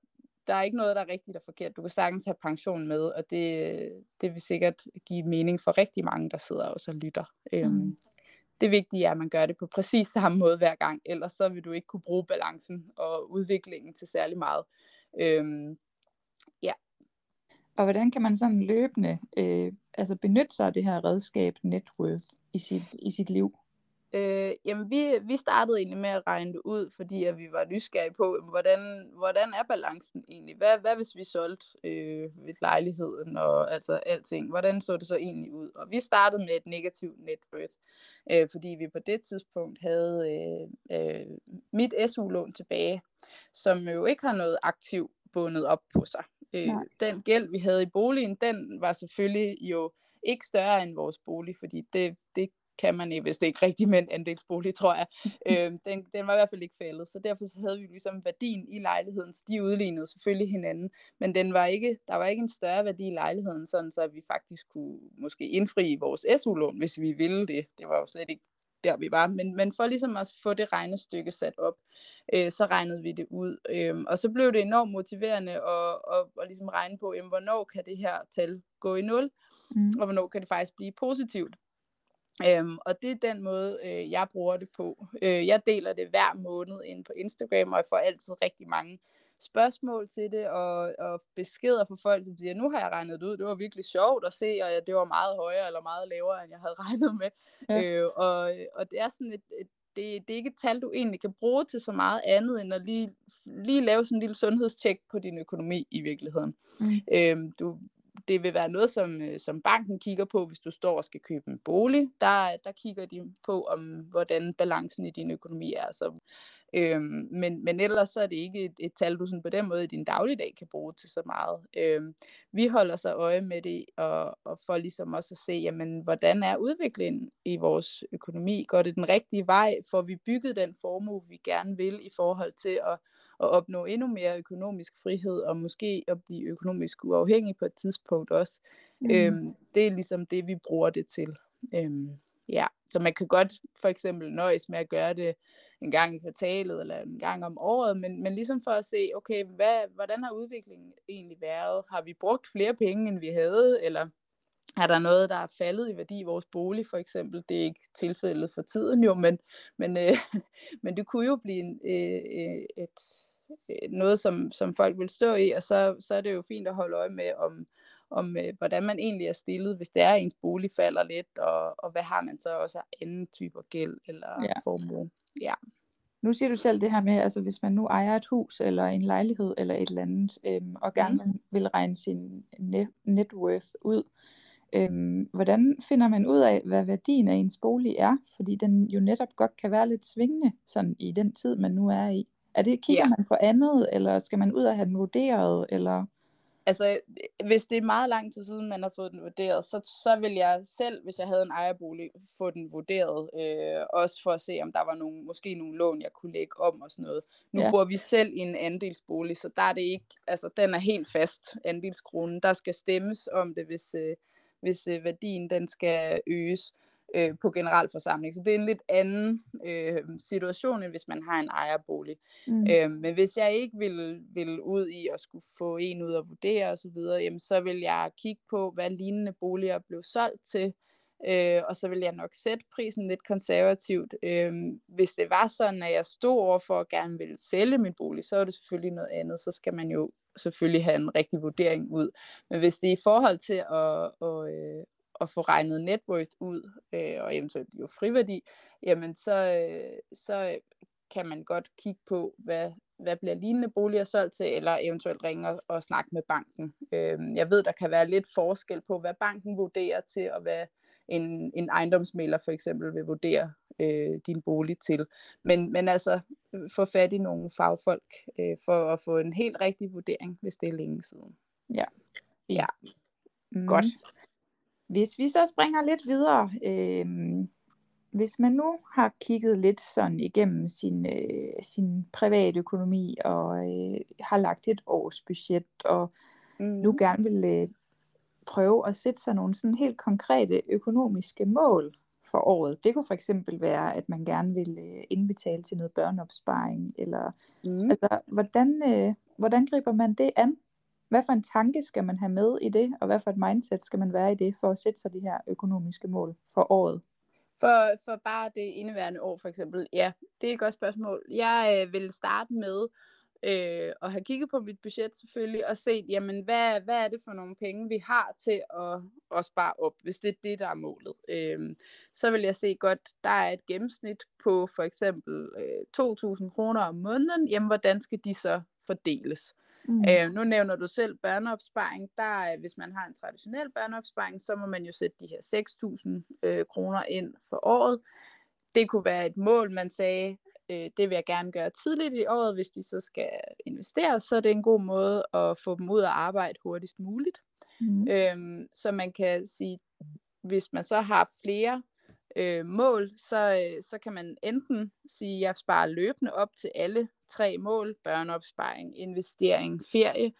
der er ikke noget, der er rigtigt og forkert. Du kan sagtens have pension med, og det, det vil sikkert give mening for rigtig mange, der sidder og lytter. Øhm, mm. Øhm, det vigtige er, at man gør det på præcis samme måde hver gang, ellers så vil du ikke kunne bruge balancen og udviklingen til særlig meget. Øhm.
Og hvordan kan man sådan løbende øh, altså benytte sig af det her redskab networth i sit, i sit liv?
Øh, jamen, vi, vi startede egentlig med at regne det ud, fordi at vi var nysgerrige på, hvordan, hvordan er balancen egentlig? Hvad, hvad hvis vi solgte øh, ved lejligheden og altså alting? Hvordan så det så egentlig ud? Og vi startede med et negativt net worth, øh, fordi vi på det tidspunkt havde øh, øh, mit SU-lån tilbage, som jo ikke har noget aktivt bundet op på sig. Øh, den gæld, vi havde i boligen, den var selvfølgelig jo ikke større end vores bolig, fordi det, det kan man hvis det ikke rigtig med en andelsbolig, tror jeg. øh, den, den var i hvert fald ikke faldet, så derfor så havde vi ligesom værdien i lejligheden, så de udlignede selvfølgelig hinanden, men den var ikke, der var ikke en større værdi i lejligheden, sådan så vi faktisk kunne måske indfri vores SU-lån, hvis vi ville det. Det var jo slet ikke der vi var, men, men for ligesom at få det regnestykke sat op, øh, så regnede vi det ud, øh, og så blev det enormt motiverende at, at, at ligesom regne på, jamen, hvornår kan det her tal gå i nul, mm. og hvornår kan det faktisk blive positivt. Øhm, og det er den måde, øh, jeg bruger det på. Øh, jeg deler det hver måned ind på Instagram, og jeg får altid rigtig mange spørgsmål til det, og, og beskeder fra folk, som siger, nu har jeg regnet det ud, det var virkelig sjovt at se, og det var meget højere eller meget lavere, end jeg havde regnet med. Ja. Øh, og, og det er sådan et, et det, det er ikke et tal, du egentlig kan bruge til så meget andet, end at lige, lige lave sådan en lille sundhedstjek på din økonomi i virkeligheden. Mm. Øhm, du, det vil være noget, som, øh, som banken kigger på, hvis du står og skal købe en bolig. Der, der kigger de på, om hvordan balancen i din økonomi er. Så, øhm, men, men ellers så er det ikke et, et tal, du sådan på den måde i din dagligdag kan bruge til så meget. Øhm, vi holder så øje med det, og, og for ligesom også at se, jamen, hvordan er udviklingen i vores økonomi? Går det den rigtige vej? Får vi bygget den formue, vi gerne vil i forhold til at at opnå endnu mere økonomisk frihed, og måske at blive økonomisk uafhængig på et tidspunkt også. Mm. Øhm, det er ligesom det, vi bruger det til. Øhm, ja. Så man kan godt for eksempel nøjes med at gøre det en gang i kvartalet eller en gang om året, men, men ligesom for at se, okay, hvad, hvordan har udviklingen egentlig været? Har vi brugt flere penge, end vi havde, eller er der noget, der er faldet i værdi i vores bolig for eksempel? Det er ikke tilfældet for tiden jo, men, men, øh, men det kunne jo blive en, øh, øh et, øh, noget, som, som folk vil stå i, og så, så er det jo fint at holde øje med, om, om øh, hvordan man egentlig er stillet, hvis det er, ens bolig falder lidt, og, og hvad har man så også af anden typer gæld eller ja. formue. Ja.
Nu siger du selv det her med, altså hvis man nu ejer et hus eller en lejlighed eller et eller andet, øhm, og gerne mm. vil regne sin net, net worth ud, øhm, hvordan finder man ud af, hvad værdien af ens bolig er? Fordi den jo netop godt kan være lidt svingende sådan i den tid, man nu er i. Er det, kigger ja. man på andet, eller skal man ud og have den vurderet, eller?
Altså, hvis det er meget lang tid siden, man har fået den vurderet, så, så vil jeg selv, hvis jeg havde en ejerbolig, få den vurderet. Øh, også for at se, om der var nogle, måske nogle lån, jeg kunne lægge om og sådan noget. Nu ja. bor vi selv i en andelsbolig, så der er det ikke, altså den er helt fast, andelskronen. Der skal stemmes om det, hvis, øh, hvis øh, værdien den skal øges øh, på generalforsamling. Så det er en lidt anden øh, situation, end hvis man har en ejerbolig. Mm. Øh, men hvis jeg ikke vil, vil ud i at skulle få en ud at vurdere osv., jamen, så vil jeg kigge på, hvad lignende boliger blev solgt til, øh, og så vil jeg nok sætte prisen lidt konservativt. Øh, hvis det var sådan, at jeg stod over for at gerne ville sælge min bolig, så er det selvfølgelig noget andet. Så skal man jo selvfølgelig have en rigtig vurdering ud. Men hvis det er i forhold til at, at, øh, at få regnet net worth ud, øh, og eventuelt jo friværdi, jamen så, øh, så kan man godt kigge på, hvad, hvad bliver lignende boliger solgt til, eller eventuelt ringe og, og snakke med banken. Øh, jeg ved, der kan være lidt forskel på, hvad banken vurderer til, og hvad en, en ejendomsmælder for eksempel vil vurdere øh, din bolig til. Men, men altså, få fat i nogle fagfolk øh, for at få en helt rigtig vurdering, hvis det er længe siden.
Ja. Ja. Mm. Godt. Hvis vi så springer lidt videre, øh, hvis man nu har kigget lidt sådan igennem sin, øh, sin private økonomi og øh, har lagt et års budget og mm. nu gerne vil øh, prøve at sætte sig nogle sådan helt konkrete økonomiske mål for året. Det kunne for eksempel være, at man gerne vil øh, indbetale til noget børneopsparing, eller mm. altså, hvordan, øh, hvordan griber man det an? Hvad for en tanke skal man have med i det, og hvad for et mindset skal man være i det, for at sætte sig de her økonomiske mål for året?
For, for bare det indeværende år for eksempel, ja, det er et godt spørgsmål. Jeg øh, vil starte med øh, at have kigget på mit budget selvfølgelig, og set, jamen, hvad, hvad er det for nogle penge, vi har til at, at spare op, hvis det er det, der er målet. Øh, så vil jeg se godt, der er et gennemsnit på for eksempel øh, 2.000 kroner om måneden, jamen, hvordan skal de så fordeles? Mm. Øh, nu nævner du selv børneopsparing. Der, hvis man har en traditionel børneopsparing, så må man jo sætte de her 6.000 øh, kroner ind for året. Det kunne være et mål, man sagde, øh, det vil jeg gerne gøre tidligt i året, hvis de så skal investere, så er det en god måde at få dem ud af arbejde hurtigst muligt. Mm. Øhm, så man kan sige, hvis man så har flere øh, mål, så, øh, så kan man enten sige, at jeg sparer løbende op til alle tre mål, børneopsparing, investering, ferie,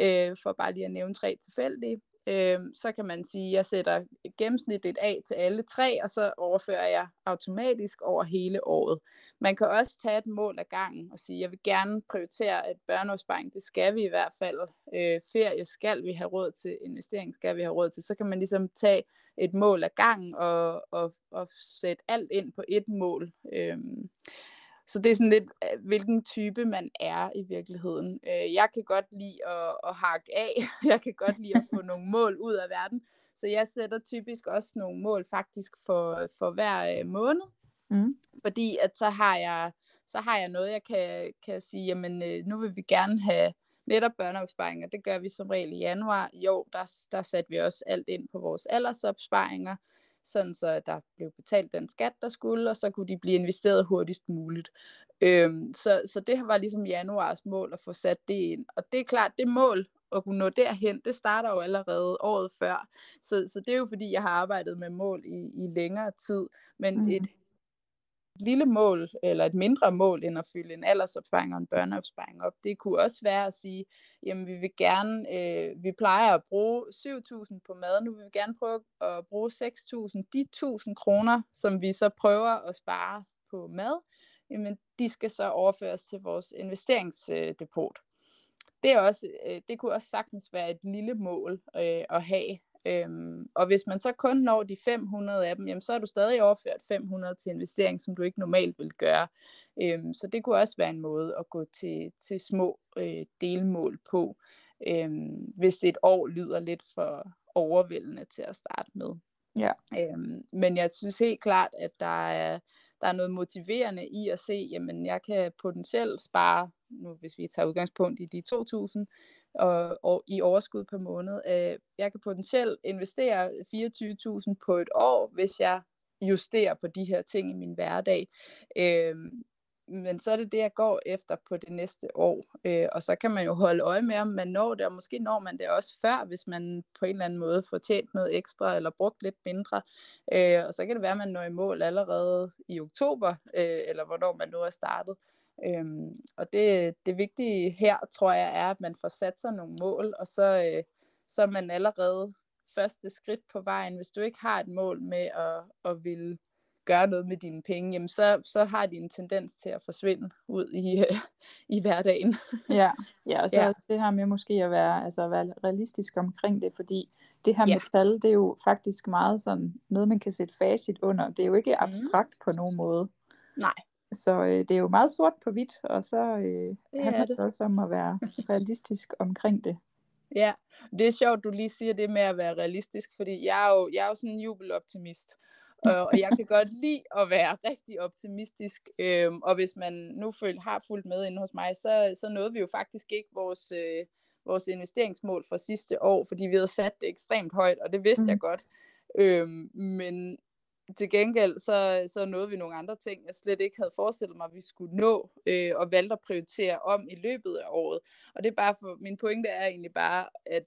øh, for bare lige at nævne tre tilfældige øh, så kan man sige, at jeg sætter gennemsnitligt af til alle tre, og så overfører jeg automatisk over hele året. Man kan også tage et mål af gangen og sige, at jeg vil gerne prioritere et børneopsparing, det skal vi i hvert fald. Øh, ferie skal vi have råd til, investering skal vi have råd til. Så kan man ligesom tage et mål af gangen og, og, og sætte alt ind på et mål. Øh, så det er sådan lidt, øh, hvilken type man er i virkeligheden. Øh, jeg kan godt lide at, at hakke af. Jeg kan godt lide at få nogle mål ud af verden. Så jeg sætter typisk også nogle mål faktisk for, for hver øh, måned. Mm. Fordi at så har jeg så har jeg noget, jeg kan, kan sige, jamen nu vil vi gerne have netop børneopsparinger. Det gør vi som regel i januar. Jo, der, der satte vi også alt ind på vores aldersopsparinger sådan så der blev betalt den skat, der skulle, og så kunne de blive investeret hurtigst muligt. Øhm, så, så det var ligesom januars mål at få sat det ind. Og det er klart, det mål at kunne nå derhen, det starter jo allerede året før. Så, så det er jo fordi, jeg har arbejdet med mål i, i længere tid. Men mm. et lille mål, eller et mindre mål, end at fylde en aldersopsparing og en børneopsparing op. Det kunne også være at sige, jamen vi vil gerne, øh, vi plejer at bruge 7.000 på mad, nu vil vi gerne prøve at bruge 6.000. De 1.000 kroner, som vi så prøver at spare på mad, jamen de skal så overføres til vores investeringsdepot. Det, er også, øh, det kunne også sagtens være et lille mål øh, at have, Øhm, og hvis man så kun når de 500 af dem, jamen, så er du stadig overført 500 til investering, som du ikke normalt vil gøre. Øhm, så det kunne også være en måde at gå til, til små øh, delmål på, øhm, hvis det et år lyder lidt for overvældende til at starte med. Ja. Øhm, men jeg synes helt klart, at der er, der er noget motiverende i at se, jamen jeg kan potentielt spare, nu hvis vi tager udgangspunkt i de 2.000, og, og i overskud per måned. Øh, jeg kan potentielt investere 24.000 på et år, hvis jeg justerer på de her ting i min hverdag. Øh, men så er det det, jeg går efter på det næste år. Øh, og så kan man jo holde øje med, om man når det, og måske når man det også før, hvis man på en eller anden måde får tjent noget ekstra, eller brugt lidt mindre. Øh, og så kan det være, at man når i mål allerede i oktober, øh, eller hvornår man nu er startet. Øhm, og det, det vigtige her, tror jeg, er, at man får sat sig nogle mål, og så, øh, så er man allerede første skridt på vejen. Hvis du ikke har et mål med at, at ville gøre noget med dine penge, jamen så, så har de en tendens til at forsvinde ud i, øh, i hverdagen.
Ja, ja og så ja. det her med måske at være, altså at være realistisk omkring det, fordi det her ja. med tal, det er jo faktisk meget sådan noget, man kan sætte facit under. Det er jo ikke mhm. abstrakt mm. på nogen måde.
Nej.
Så øh, det er jo meget sort på hvidt, og så øh, det handler det også om at være realistisk omkring det.
Ja, det er sjovt, du lige siger det med at være realistisk, fordi jeg er jo, jeg er jo sådan en jubeloptimist, og, jeg kan godt lide at være rigtig optimistisk, øhm, og hvis man nu føl, har fulgt med inde hos mig, så, så nåede vi jo faktisk ikke vores, øh, vores investeringsmål fra sidste år, fordi vi havde sat det ekstremt højt, og det vidste mm. jeg godt. Øhm, men til gengæld så, så nåede vi nogle andre ting, jeg slet ikke havde forestillet mig, at vi skulle nå, øh, og valgte at prioritere om i løbet af året. Og det er bare for, min pointe er egentlig bare, at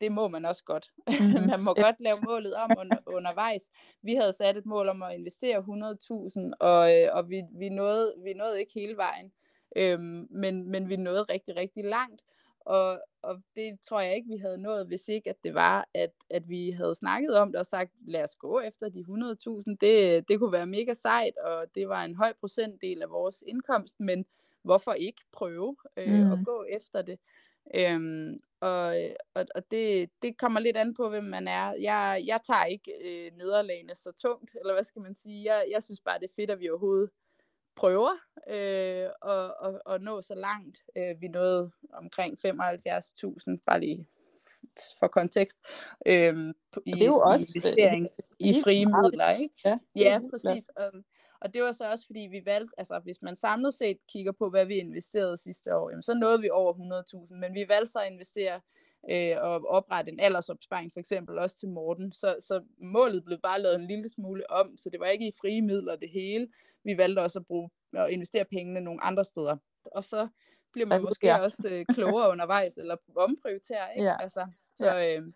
det må man også godt. Mm-hmm. man må godt lave målet om under, undervejs. Vi havde sat et mål om at investere 100.000, og, øh, og vi, vi, nåede, vi nåede ikke hele vejen. Øhm, men, men vi nåede rigtig, rigtig langt. Og, og det tror jeg ikke, vi havde nået, hvis ikke at det var, at, at vi havde snakket om det og sagt, lad os gå efter de 100.000. Det, det kunne være mega sejt, og det var en høj procentdel af vores indkomst, men, hvorfor ikke prøve øh, mm. at gå efter det? Øhm, og og, og det, det kommer lidt an på, hvem man er. Jeg, jeg tager ikke øh, nederlagene så tungt, eller hvad skal man sige. Jeg, jeg synes bare, det er fedt, at vi overhovedet prøver øh, at, at, at nå så langt. Øh, vi nåede omkring 75.000, bare lige for kontekst, øh, i, det er jo også, øh, investering i frie midler. Ikke? Ja, ja præcis. Og, og det var så også, fordi vi valgte, altså hvis man samlet set kigger på, hvad vi investerede sidste år, jamen, så nåede vi over 100.000, men vi valgte så at investere øh, og oprette en aldersopsparing for eksempel også til Morten. Så, så målet blev bare lavet en lille smule om, så det var ikke i frie midler det hele. Vi valgte også at, bruge, at investere pengene nogle andre steder. Og så bliver man måske ja. også øh, klogere undervejs, eller omprioritere, ikke? Ja. Altså, så, ja. øh,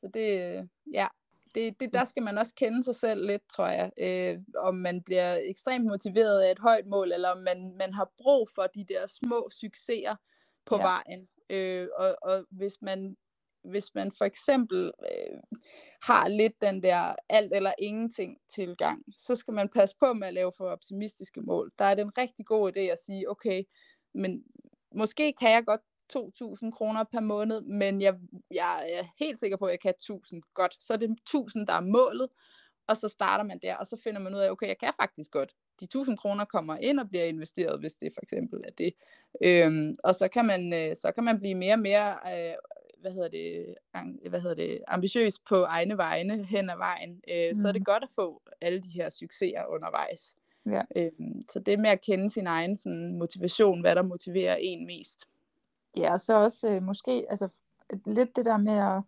så det, ja, det, det, der skal man også kende sig selv lidt, tror jeg. Øh, om man bliver ekstremt motiveret af et højt mål, eller om man, man har brug for de der små succeser på ja. vejen. Øh, og, og hvis man hvis man for eksempel øh, har lidt den der alt eller ingenting tilgang, så skal man passe på med at lave for optimistiske mål. Der er det en rigtig god idé at sige, okay, men måske kan jeg godt 2.000 kroner per måned, men jeg, jeg er helt sikker på, at jeg kan 1.000 godt. Så er det 1.000, der er målet, og så starter man der, og så finder man ud af, okay, jeg kan faktisk godt. De 1.000 kroner kommer ind og bliver investeret, hvis det for eksempel er det. Øhm, og så kan man, øh, så kan man blive mere og mere, øh, hvad hedder det, hvad hedder det, ambitiøs på egne vegne hen ad vejen. Øh, mm. Så er det mm. godt at få alle de her succeser undervejs. Ja. Øhm, så det med at kende sin egen sådan, motivation, hvad der motiverer en mest.
Ja, og så også øh, måske altså, lidt det der med at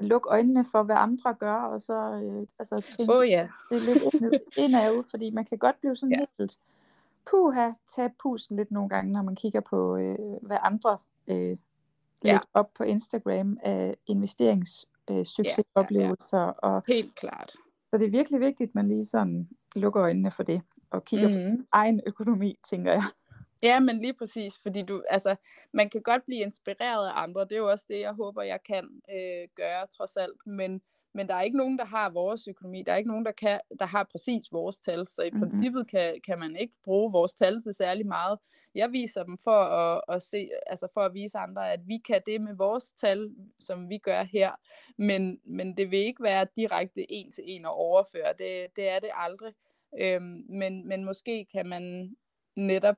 lukke øjnene for, hvad andre gør, og så øh, altså, tænke,
oh, yeah.
det lidt ind, ind ud, fordi man kan godt blive sådan yeah. helt puha, tage pusten lidt nogle gange, når man kigger på, øh, hvad andre øh, lægger ja. op på Instagram af investeringssuccesoplevelser.
Ja, ja, ja. Og, Helt klart.
Så det er virkelig vigtigt, at man lige sådan lukker øjnene for det, og kigger mm-hmm. på egen økonomi, tænker jeg.
Ja, men lige præcis, fordi du, altså, man kan godt blive inspireret af andre, det er jo også det, jeg håber, jeg kan øh, gøre trods alt, men, men der er ikke nogen, der har vores økonomi, der er ikke nogen, der, kan, der har præcis vores tal, så i mm-hmm. princippet kan, kan man ikke bruge vores tal til særlig meget. Jeg viser dem for at, at, se, altså for at vise andre, at vi kan det med vores tal, som vi gør her, men, men det vil ikke være direkte en til en at overføre, det, det er det aldrig. Øhm, men, men måske kan man netop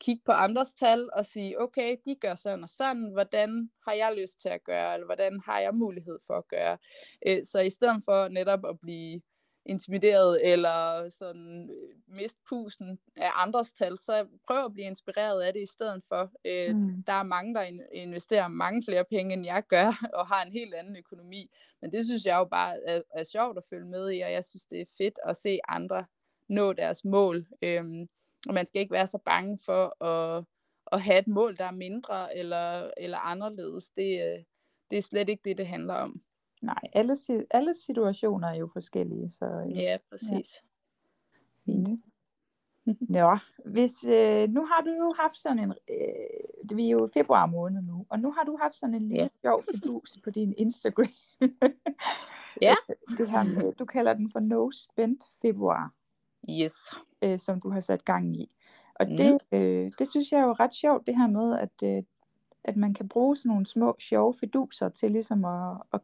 kigge på andres tal og sige, okay, de gør sådan og sådan, hvordan har jeg lyst til at gøre, eller hvordan har jeg mulighed for at gøre. Øh, så i stedet for netop at blive intimideret eller sådan øh, miste pusen af andres tal, så prøv at blive inspireret af det i stedet for. Øh, mm. Der er mange, der investerer mange flere penge, end jeg gør, og har en helt anden økonomi. Men det synes jeg jo bare er, er sjovt at følge med i, og jeg synes, det er fedt at se andre nå deres mål. Øhm, og man skal ikke være så bange for at, at have et mål, der er mindre eller, eller anderledes. Det, øh, det er slet ikke det, det handler om.
Nej, alle, alle situationer er jo forskellige. Så,
øh, ja, præcis. Ja.
Fint. Nå, hvis, øh, nu har du jo haft sådan en, øh, vi er jo februar måned nu, og nu har du haft sådan en lille ja. sjov fidus på din Instagram.
ja.
Det her med, du kalder den for No Spent Februar.
Yes.
Øh, som du har sat gang i. Og mm. det, øh, det synes jeg er jo ret sjovt, det her med, at, øh, at man kan bruge sådan nogle små, sjove fiduser til ligesom at, at,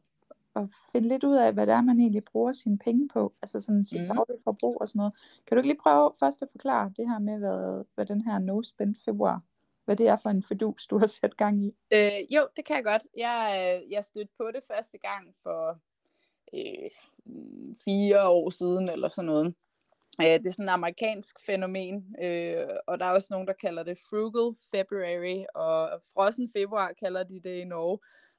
at finde lidt ud af, hvad det er, man egentlig bruger sine penge på. Altså sådan sit mm. daglige forbrug og sådan noget. Kan du ikke lige prøve først at forklare det her med, hvad, hvad den her No Spend Februar, hvad det er for en fidus, du har sat gang i?
Øh, jo, det kan jeg godt. Jeg, øh, jeg stødte på det første gang for øh, fire år siden, eller sådan noget. Øh, det er sådan et amerikansk fænomen, øh, og der er også nogen, der kalder det frugal February, og frossen februar kalder de det i Norge.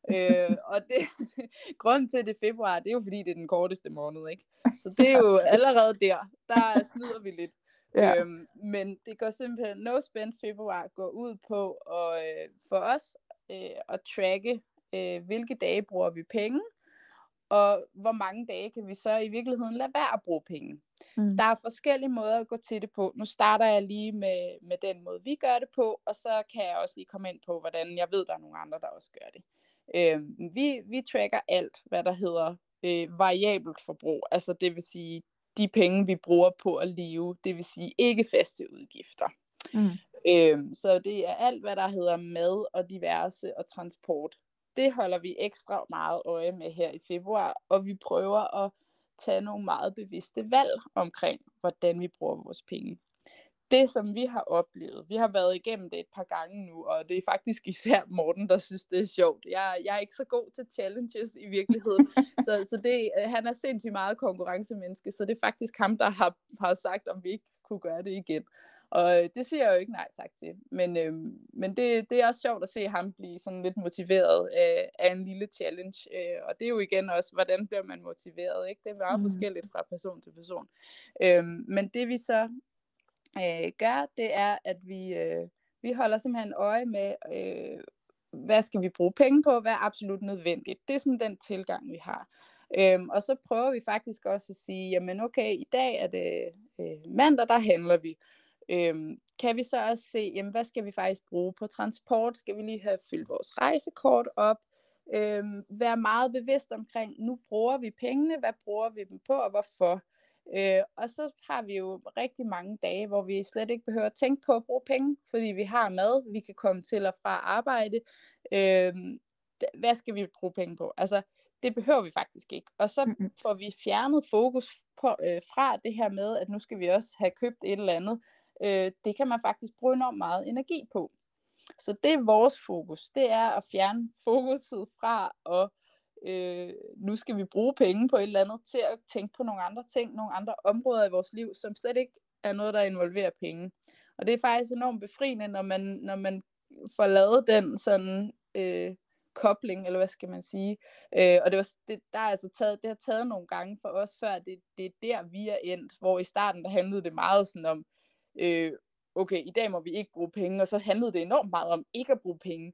øh, og det, grunden til, at det er februar, det er jo fordi, det er den korteste måned, ikke? Så det er jo allerede der, der snyder vi lidt. Ja. Øhm, men det går simpelthen, no spend februar går ud på at, øh, for os øh, at tracke, øh, hvilke dage bruger vi penge, og hvor mange dage kan vi så i virkeligheden lade være at bruge penge. Mm. Der er forskellige måder at gå til det på. Nu starter jeg lige med, med den måde, vi gør det på, og så kan jeg også lige komme ind på, hvordan jeg ved, der er nogle andre, der også gør det. Øh, vi, vi tracker alt, hvad der hedder øh, variabelt forbrug, altså det vil sige de penge, vi bruger på at leve, det vil sige ikke faste udgifter. Mm. Øhm, så det er alt, hvad der hedder mad og diverse og transport. Det holder vi ekstra meget øje med her i februar, og vi prøver at tage nogle meget bevidste valg omkring, hvordan vi bruger vores penge det, som vi har oplevet, vi har været igennem det et par gange nu, og det er faktisk især Morten, der synes, det er sjovt. Jeg, jeg er ikke så god til challenges i virkeligheden, så, så det, øh, han er sindssygt meget konkurrencemenneske, så det er faktisk ham, der har, har sagt, om vi ikke kunne gøre det igen. Og øh, det siger jeg jo ikke nej tak til. Men, øhm, men det, det er også sjovt at se ham blive sådan lidt motiveret af, af en lille challenge. Øh, og det er jo igen også, hvordan bliver man motiveret? Ikke? Det er meget mm. forskelligt fra person til person. Øhm, men det vi så øh, gør, det er, at vi, øh, vi holder simpelthen øje med, øh, hvad skal vi bruge penge på, hvad er absolut nødvendigt. Det er sådan den tilgang, vi har. Øhm, og så prøver vi faktisk også at sige, jamen okay, i dag er det øh, mandag, der handler vi. Øhm, kan vi så også se, jamen hvad skal vi faktisk bruge på transport? Skal vi lige have fyldt vores rejsekort op? Øhm, være meget bevidst omkring, nu bruger vi pengene, hvad bruger vi dem på, og hvorfor? Øh, og så har vi jo rigtig mange dage, hvor vi slet ikke behøver at tænke på at bruge penge, fordi vi har mad, vi kan komme til og fra arbejde. Øh, hvad skal vi bruge penge på? Altså, det behøver vi faktisk ikke. Og så får vi fjernet fokus på, øh, fra det her med, at nu skal vi også have købt et eller andet. Øh, det kan man faktisk bruge enormt meget energi på. Så det er vores fokus. Det er at fjerne fokuset fra at øh, nu skal vi bruge penge på et eller andet, til at tænke på nogle andre ting, nogle andre områder i vores liv, som slet ikke er noget, der involverer penge. Og det er faktisk enormt befriende, når man, når man får lavet den sådan øh, kobling, eller hvad skal man sige. Øh, og det, var, det, der er altså taget, det har taget nogle gange for os, før det, det er der, vi er endt, hvor i starten, der handlede det meget sådan om, øh, okay, i dag må vi ikke bruge penge, og så handlede det enormt meget om ikke at bruge penge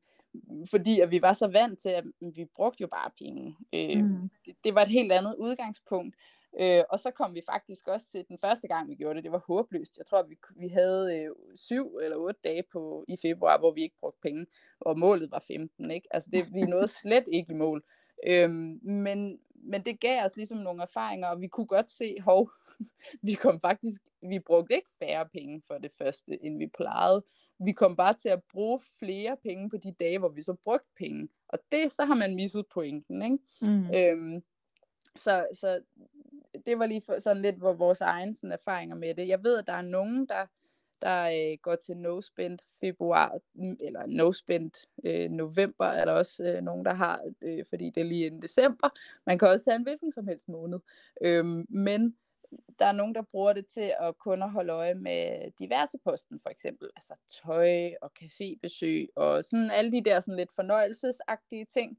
fordi at vi var så vant til, at vi brugte jo bare penge. Øh, mm. det, det var et helt andet udgangspunkt. Øh, og så kom vi faktisk også til den første gang, vi gjorde det. Det var håbløst. Jeg tror, vi, vi havde øh, syv eller otte dage på, i februar, hvor vi ikke brugte penge, og målet var 15. Ikke? Altså det, vi nåede slet ikke i mål. Øhm, men, men det gav os ligesom nogle erfaringer, og vi kunne godt se, hov, vi kom faktisk, vi brugte ikke færre penge for det første, end vi plejede. Vi kom bare til at bruge flere penge på de dage, hvor vi så brugte penge. Og det, så har man misset pointen, ikke? Mm. Øhm, så, så det var lige for, sådan lidt hvor vores egen sådan, erfaringer med det. Jeg ved, at der er nogen, der der øh, går til no spend februar, eller no spend øh, november, er der også øh, nogen, der har, øh, fordi det er lige inden december. Man kan også tage en hvilken som helst måned. Øh, men der er nogen, der bruger det til at kun at holde øje med diverse posten, for eksempel altså tøj og cafébesøg og sådan alle de der sådan lidt fornøjelsesagtige ting,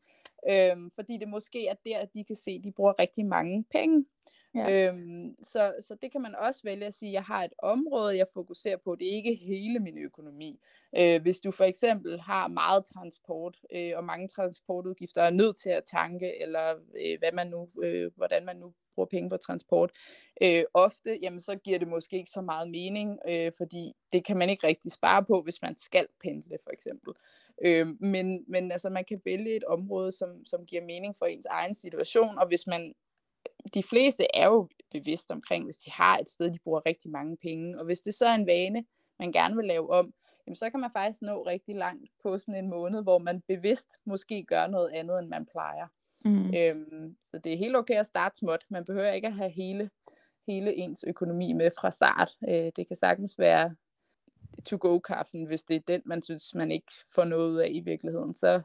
øhm, fordi det måske er der, at de kan se, at de bruger rigtig mange penge. Ja. Øhm, så, så det kan man også vælge at sige, at jeg har et område, jeg fokuserer på. Det er ikke hele min økonomi. Øh, hvis du for eksempel har meget transport, øh, og mange transportudgifter er nødt til at tanke, eller øh, hvad man nu, øh, hvordan man nu bruger penge på transport, øh, ofte, jamen så giver det måske ikke så meget mening, øh, fordi det kan man ikke rigtig spare på, hvis man skal pendle for eksempel. Øh, men, men altså man kan vælge et område, som, som giver mening for ens egen situation, og hvis man de fleste er jo bevidst omkring, hvis de har et sted, de bruger rigtig mange penge. Og hvis det så er en vane, man gerne vil lave om, jamen så kan man faktisk nå rigtig langt på sådan en måned, hvor man bevidst måske gør noget andet, end man plejer. Mm. Øhm, så det er helt okay at starte småt. Man behøver ikke at have hele, hele ens økonomi med fra start. Øh, det kan sagtens være to-go-kaffen, hvis det er den, man synes, man ikke får noget ud af i virkeligheden. Så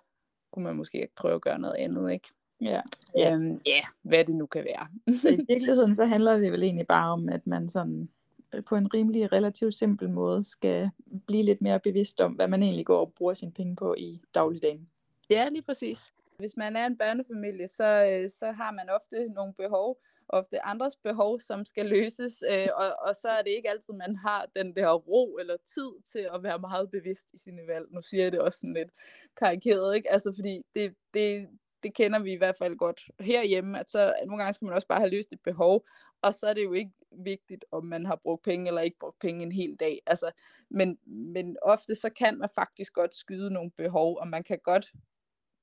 kunne man måske prøve at gøre noget andet, ikke?
Ja.
Ja. Øhm, ja, hvad det nu kan være.
så i virkeligheden så handler det vel egentlig bare om, at man sådan øh, på en rimelig relativt simpel måde skal blive lidt mere bevidst om, hvad man egentlig går og bruger sine penge på i dagligdagen.
Ja, lige præcis. Hvis man er en børnefamilie, så, øh, så har man ofte nogle behov, ofte andres behov, som skal løses, øh, og, og så er det ikke altid, man har den der ro eller tid til at være meget bevidst i sine valg. Nu siger jeg det også sådan lidt karikeret, ikke? Altså fordi det, det, det kender vi i hvert fald godt herhjemme, at så nogle gange skal man også bare have løst et behov, og så er det jo ikke vigtigt, om man har brugt penge eller ikke brugt penge en hel dag. Altså, men, men ofte så kan man faktisk godt skyde nogle behov, og man kan godt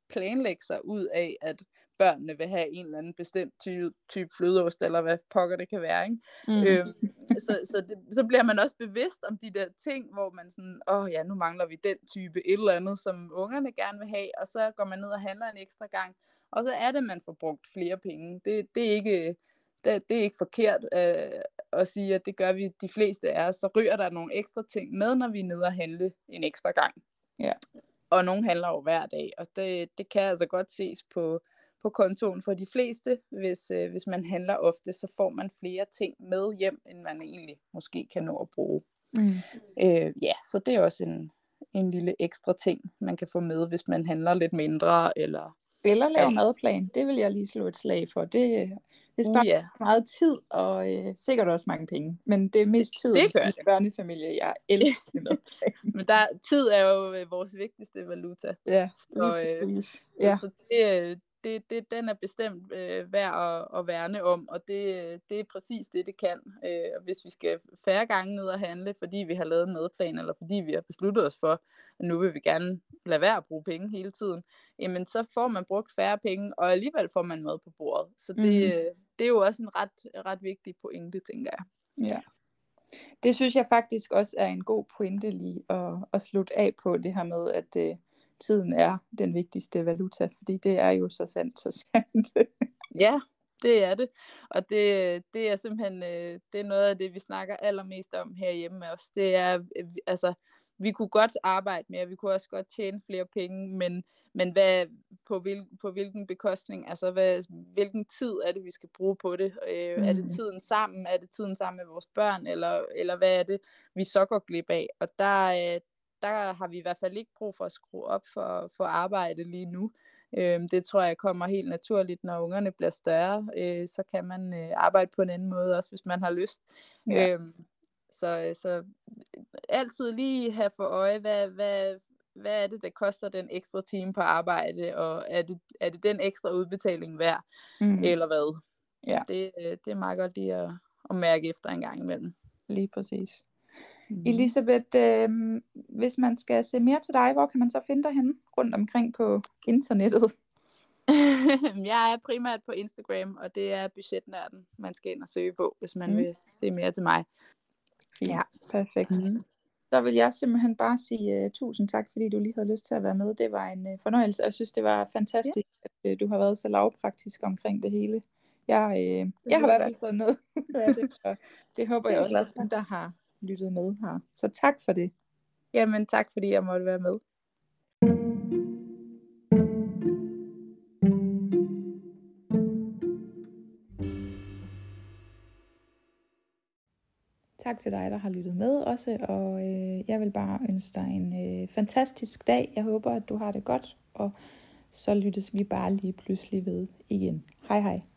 planlægge sig ud af, at børnene vil have en eller anden bestemt type, type flødeost, eller hvad pokker det kan være. Ikke? Mm. Øhm, så så, det, så bliver man også bevidst om de der ting, hvor man sådan, åh oh, ja, nu mangler vi den type et eller andet, som ungerne gerne vil have, og så går man ned og handler en ekstra gang, og så er det, man får brugt flere penge. Det, det, er, ikke, det, det er ikke forkert øh, at sige, at det gør vi de fleste af os. Så ryger der nogle ekstra ting med, når vi er nede og handle en ekstra gang.
Ja.
Og nogle handler jo hver dag, og det, det kan altså godt ses på, på kontoen for de fleste. Hvis, øh, hvis man handler ofte, så får man flere ting med hjem, end man egentlig måske kan nå at bruge. Mm. Øh, ja, så det er også en, en lille ekstra ting, man kan få med, hvis man handler lidt mindre, eller
eller lave ja. madplan. Det vil jeg lige slå et slag for. Det, det sparer uh, yeah. meget tid, og øh, sikkert også mange penge. Men det er mest tid
det gør
i børnefamilie. Jeg elsker madplan.
Men der, tid er jo øh, vores vigtigste valuta.
Ja,
så, øh, så, ja. så det, øh, det, det, den er bestemt øh, værd at, at værne om, og det, det er præcis det, det kan. Øh, hvis vi skal færre gange ned og handle, fordi vi har lavet en madplan, eller fordi vi har besluttet os for, at nu vil vi gerne lade være at bruge penge hele tiden, jamen så får man brugt færre penge, og alligevel får man mad på bordet. Så det, mm. det er jo også en ret, ret vigtig pointe, tænker jeg.
Ja. Det synes jeg faktisk også er en god pointe lige at, at slutte af på, det her med, at øh, tiden er den vigtigste valuta, fordi det er jo så sandt, så sandt.
ja, det er det. Og det, det er simpelthen øh, det er noget af det, vi snakker allermest om herhjemme også. Det er, øh, altså, vi kunne godt arbejde mere, vi kunne også godt tjene flere penge, men, men hvad, på, hvil, på hvilken bekostning, altså hvad, hvilken tid er det, vi skal bruge på det? Øh, mm. Er det mm. tiden sammen? Er det tiden sammen med vores børn? Eller, eller hvad er det, vi så går glip af? Og der, der har vi i hvert fald ikke brug for at skrue op for, for arbejde lige nu. Øhm, det tror jeg kommer helt naturligt, når ungerne bliver større. Øh, så kan man øh, arbejde på en anden måde, også hvis man har lyst. Ja. Øhm, så, så altid lige have for øje, hvad, hvad, hvad er det, der koster den ekstra time på arbejde, og er det, er det den ekstra udbetaling værd, mm. eller hvad?
Ja.
Det, øh, det er meget godt lige at, at mærke efter en gang imellem.
Lige præcis. Mm. Elisabeth, øh, hvis man skal se mere til dig, hvor kan man så finde dig henne rundt omkring på internettet?
jeg er primært på Instagram, og det er budgetnørden, man skal ind og søge på, hvis man mm. vil se mere til mig.
Fint. Ja, perfekt. Mm. Så vil jeg simpelthen bare sige uh, tusind tak, fordi du lige havde lyst til at være med. Det var en uh, fornøjelse, og jeg synes, det var fantastisk, ja. at uh, du har været så lavpraktisk omkring det hele. Jeg, uh, jeg har i hvert fald fået noget ud af det, og det håber jeg også, at der har lyttet med her. Så tak for det.
Jamen tak, fordi jeg måtte være med.
Tak til dig, der har lyttet med også, og øh, jeg vil bare ønske dig en øh, fantastisk dag. Jeg håber, at du har det godt, og så lyttes vi bare lige pludselig ved igen. Hej hej.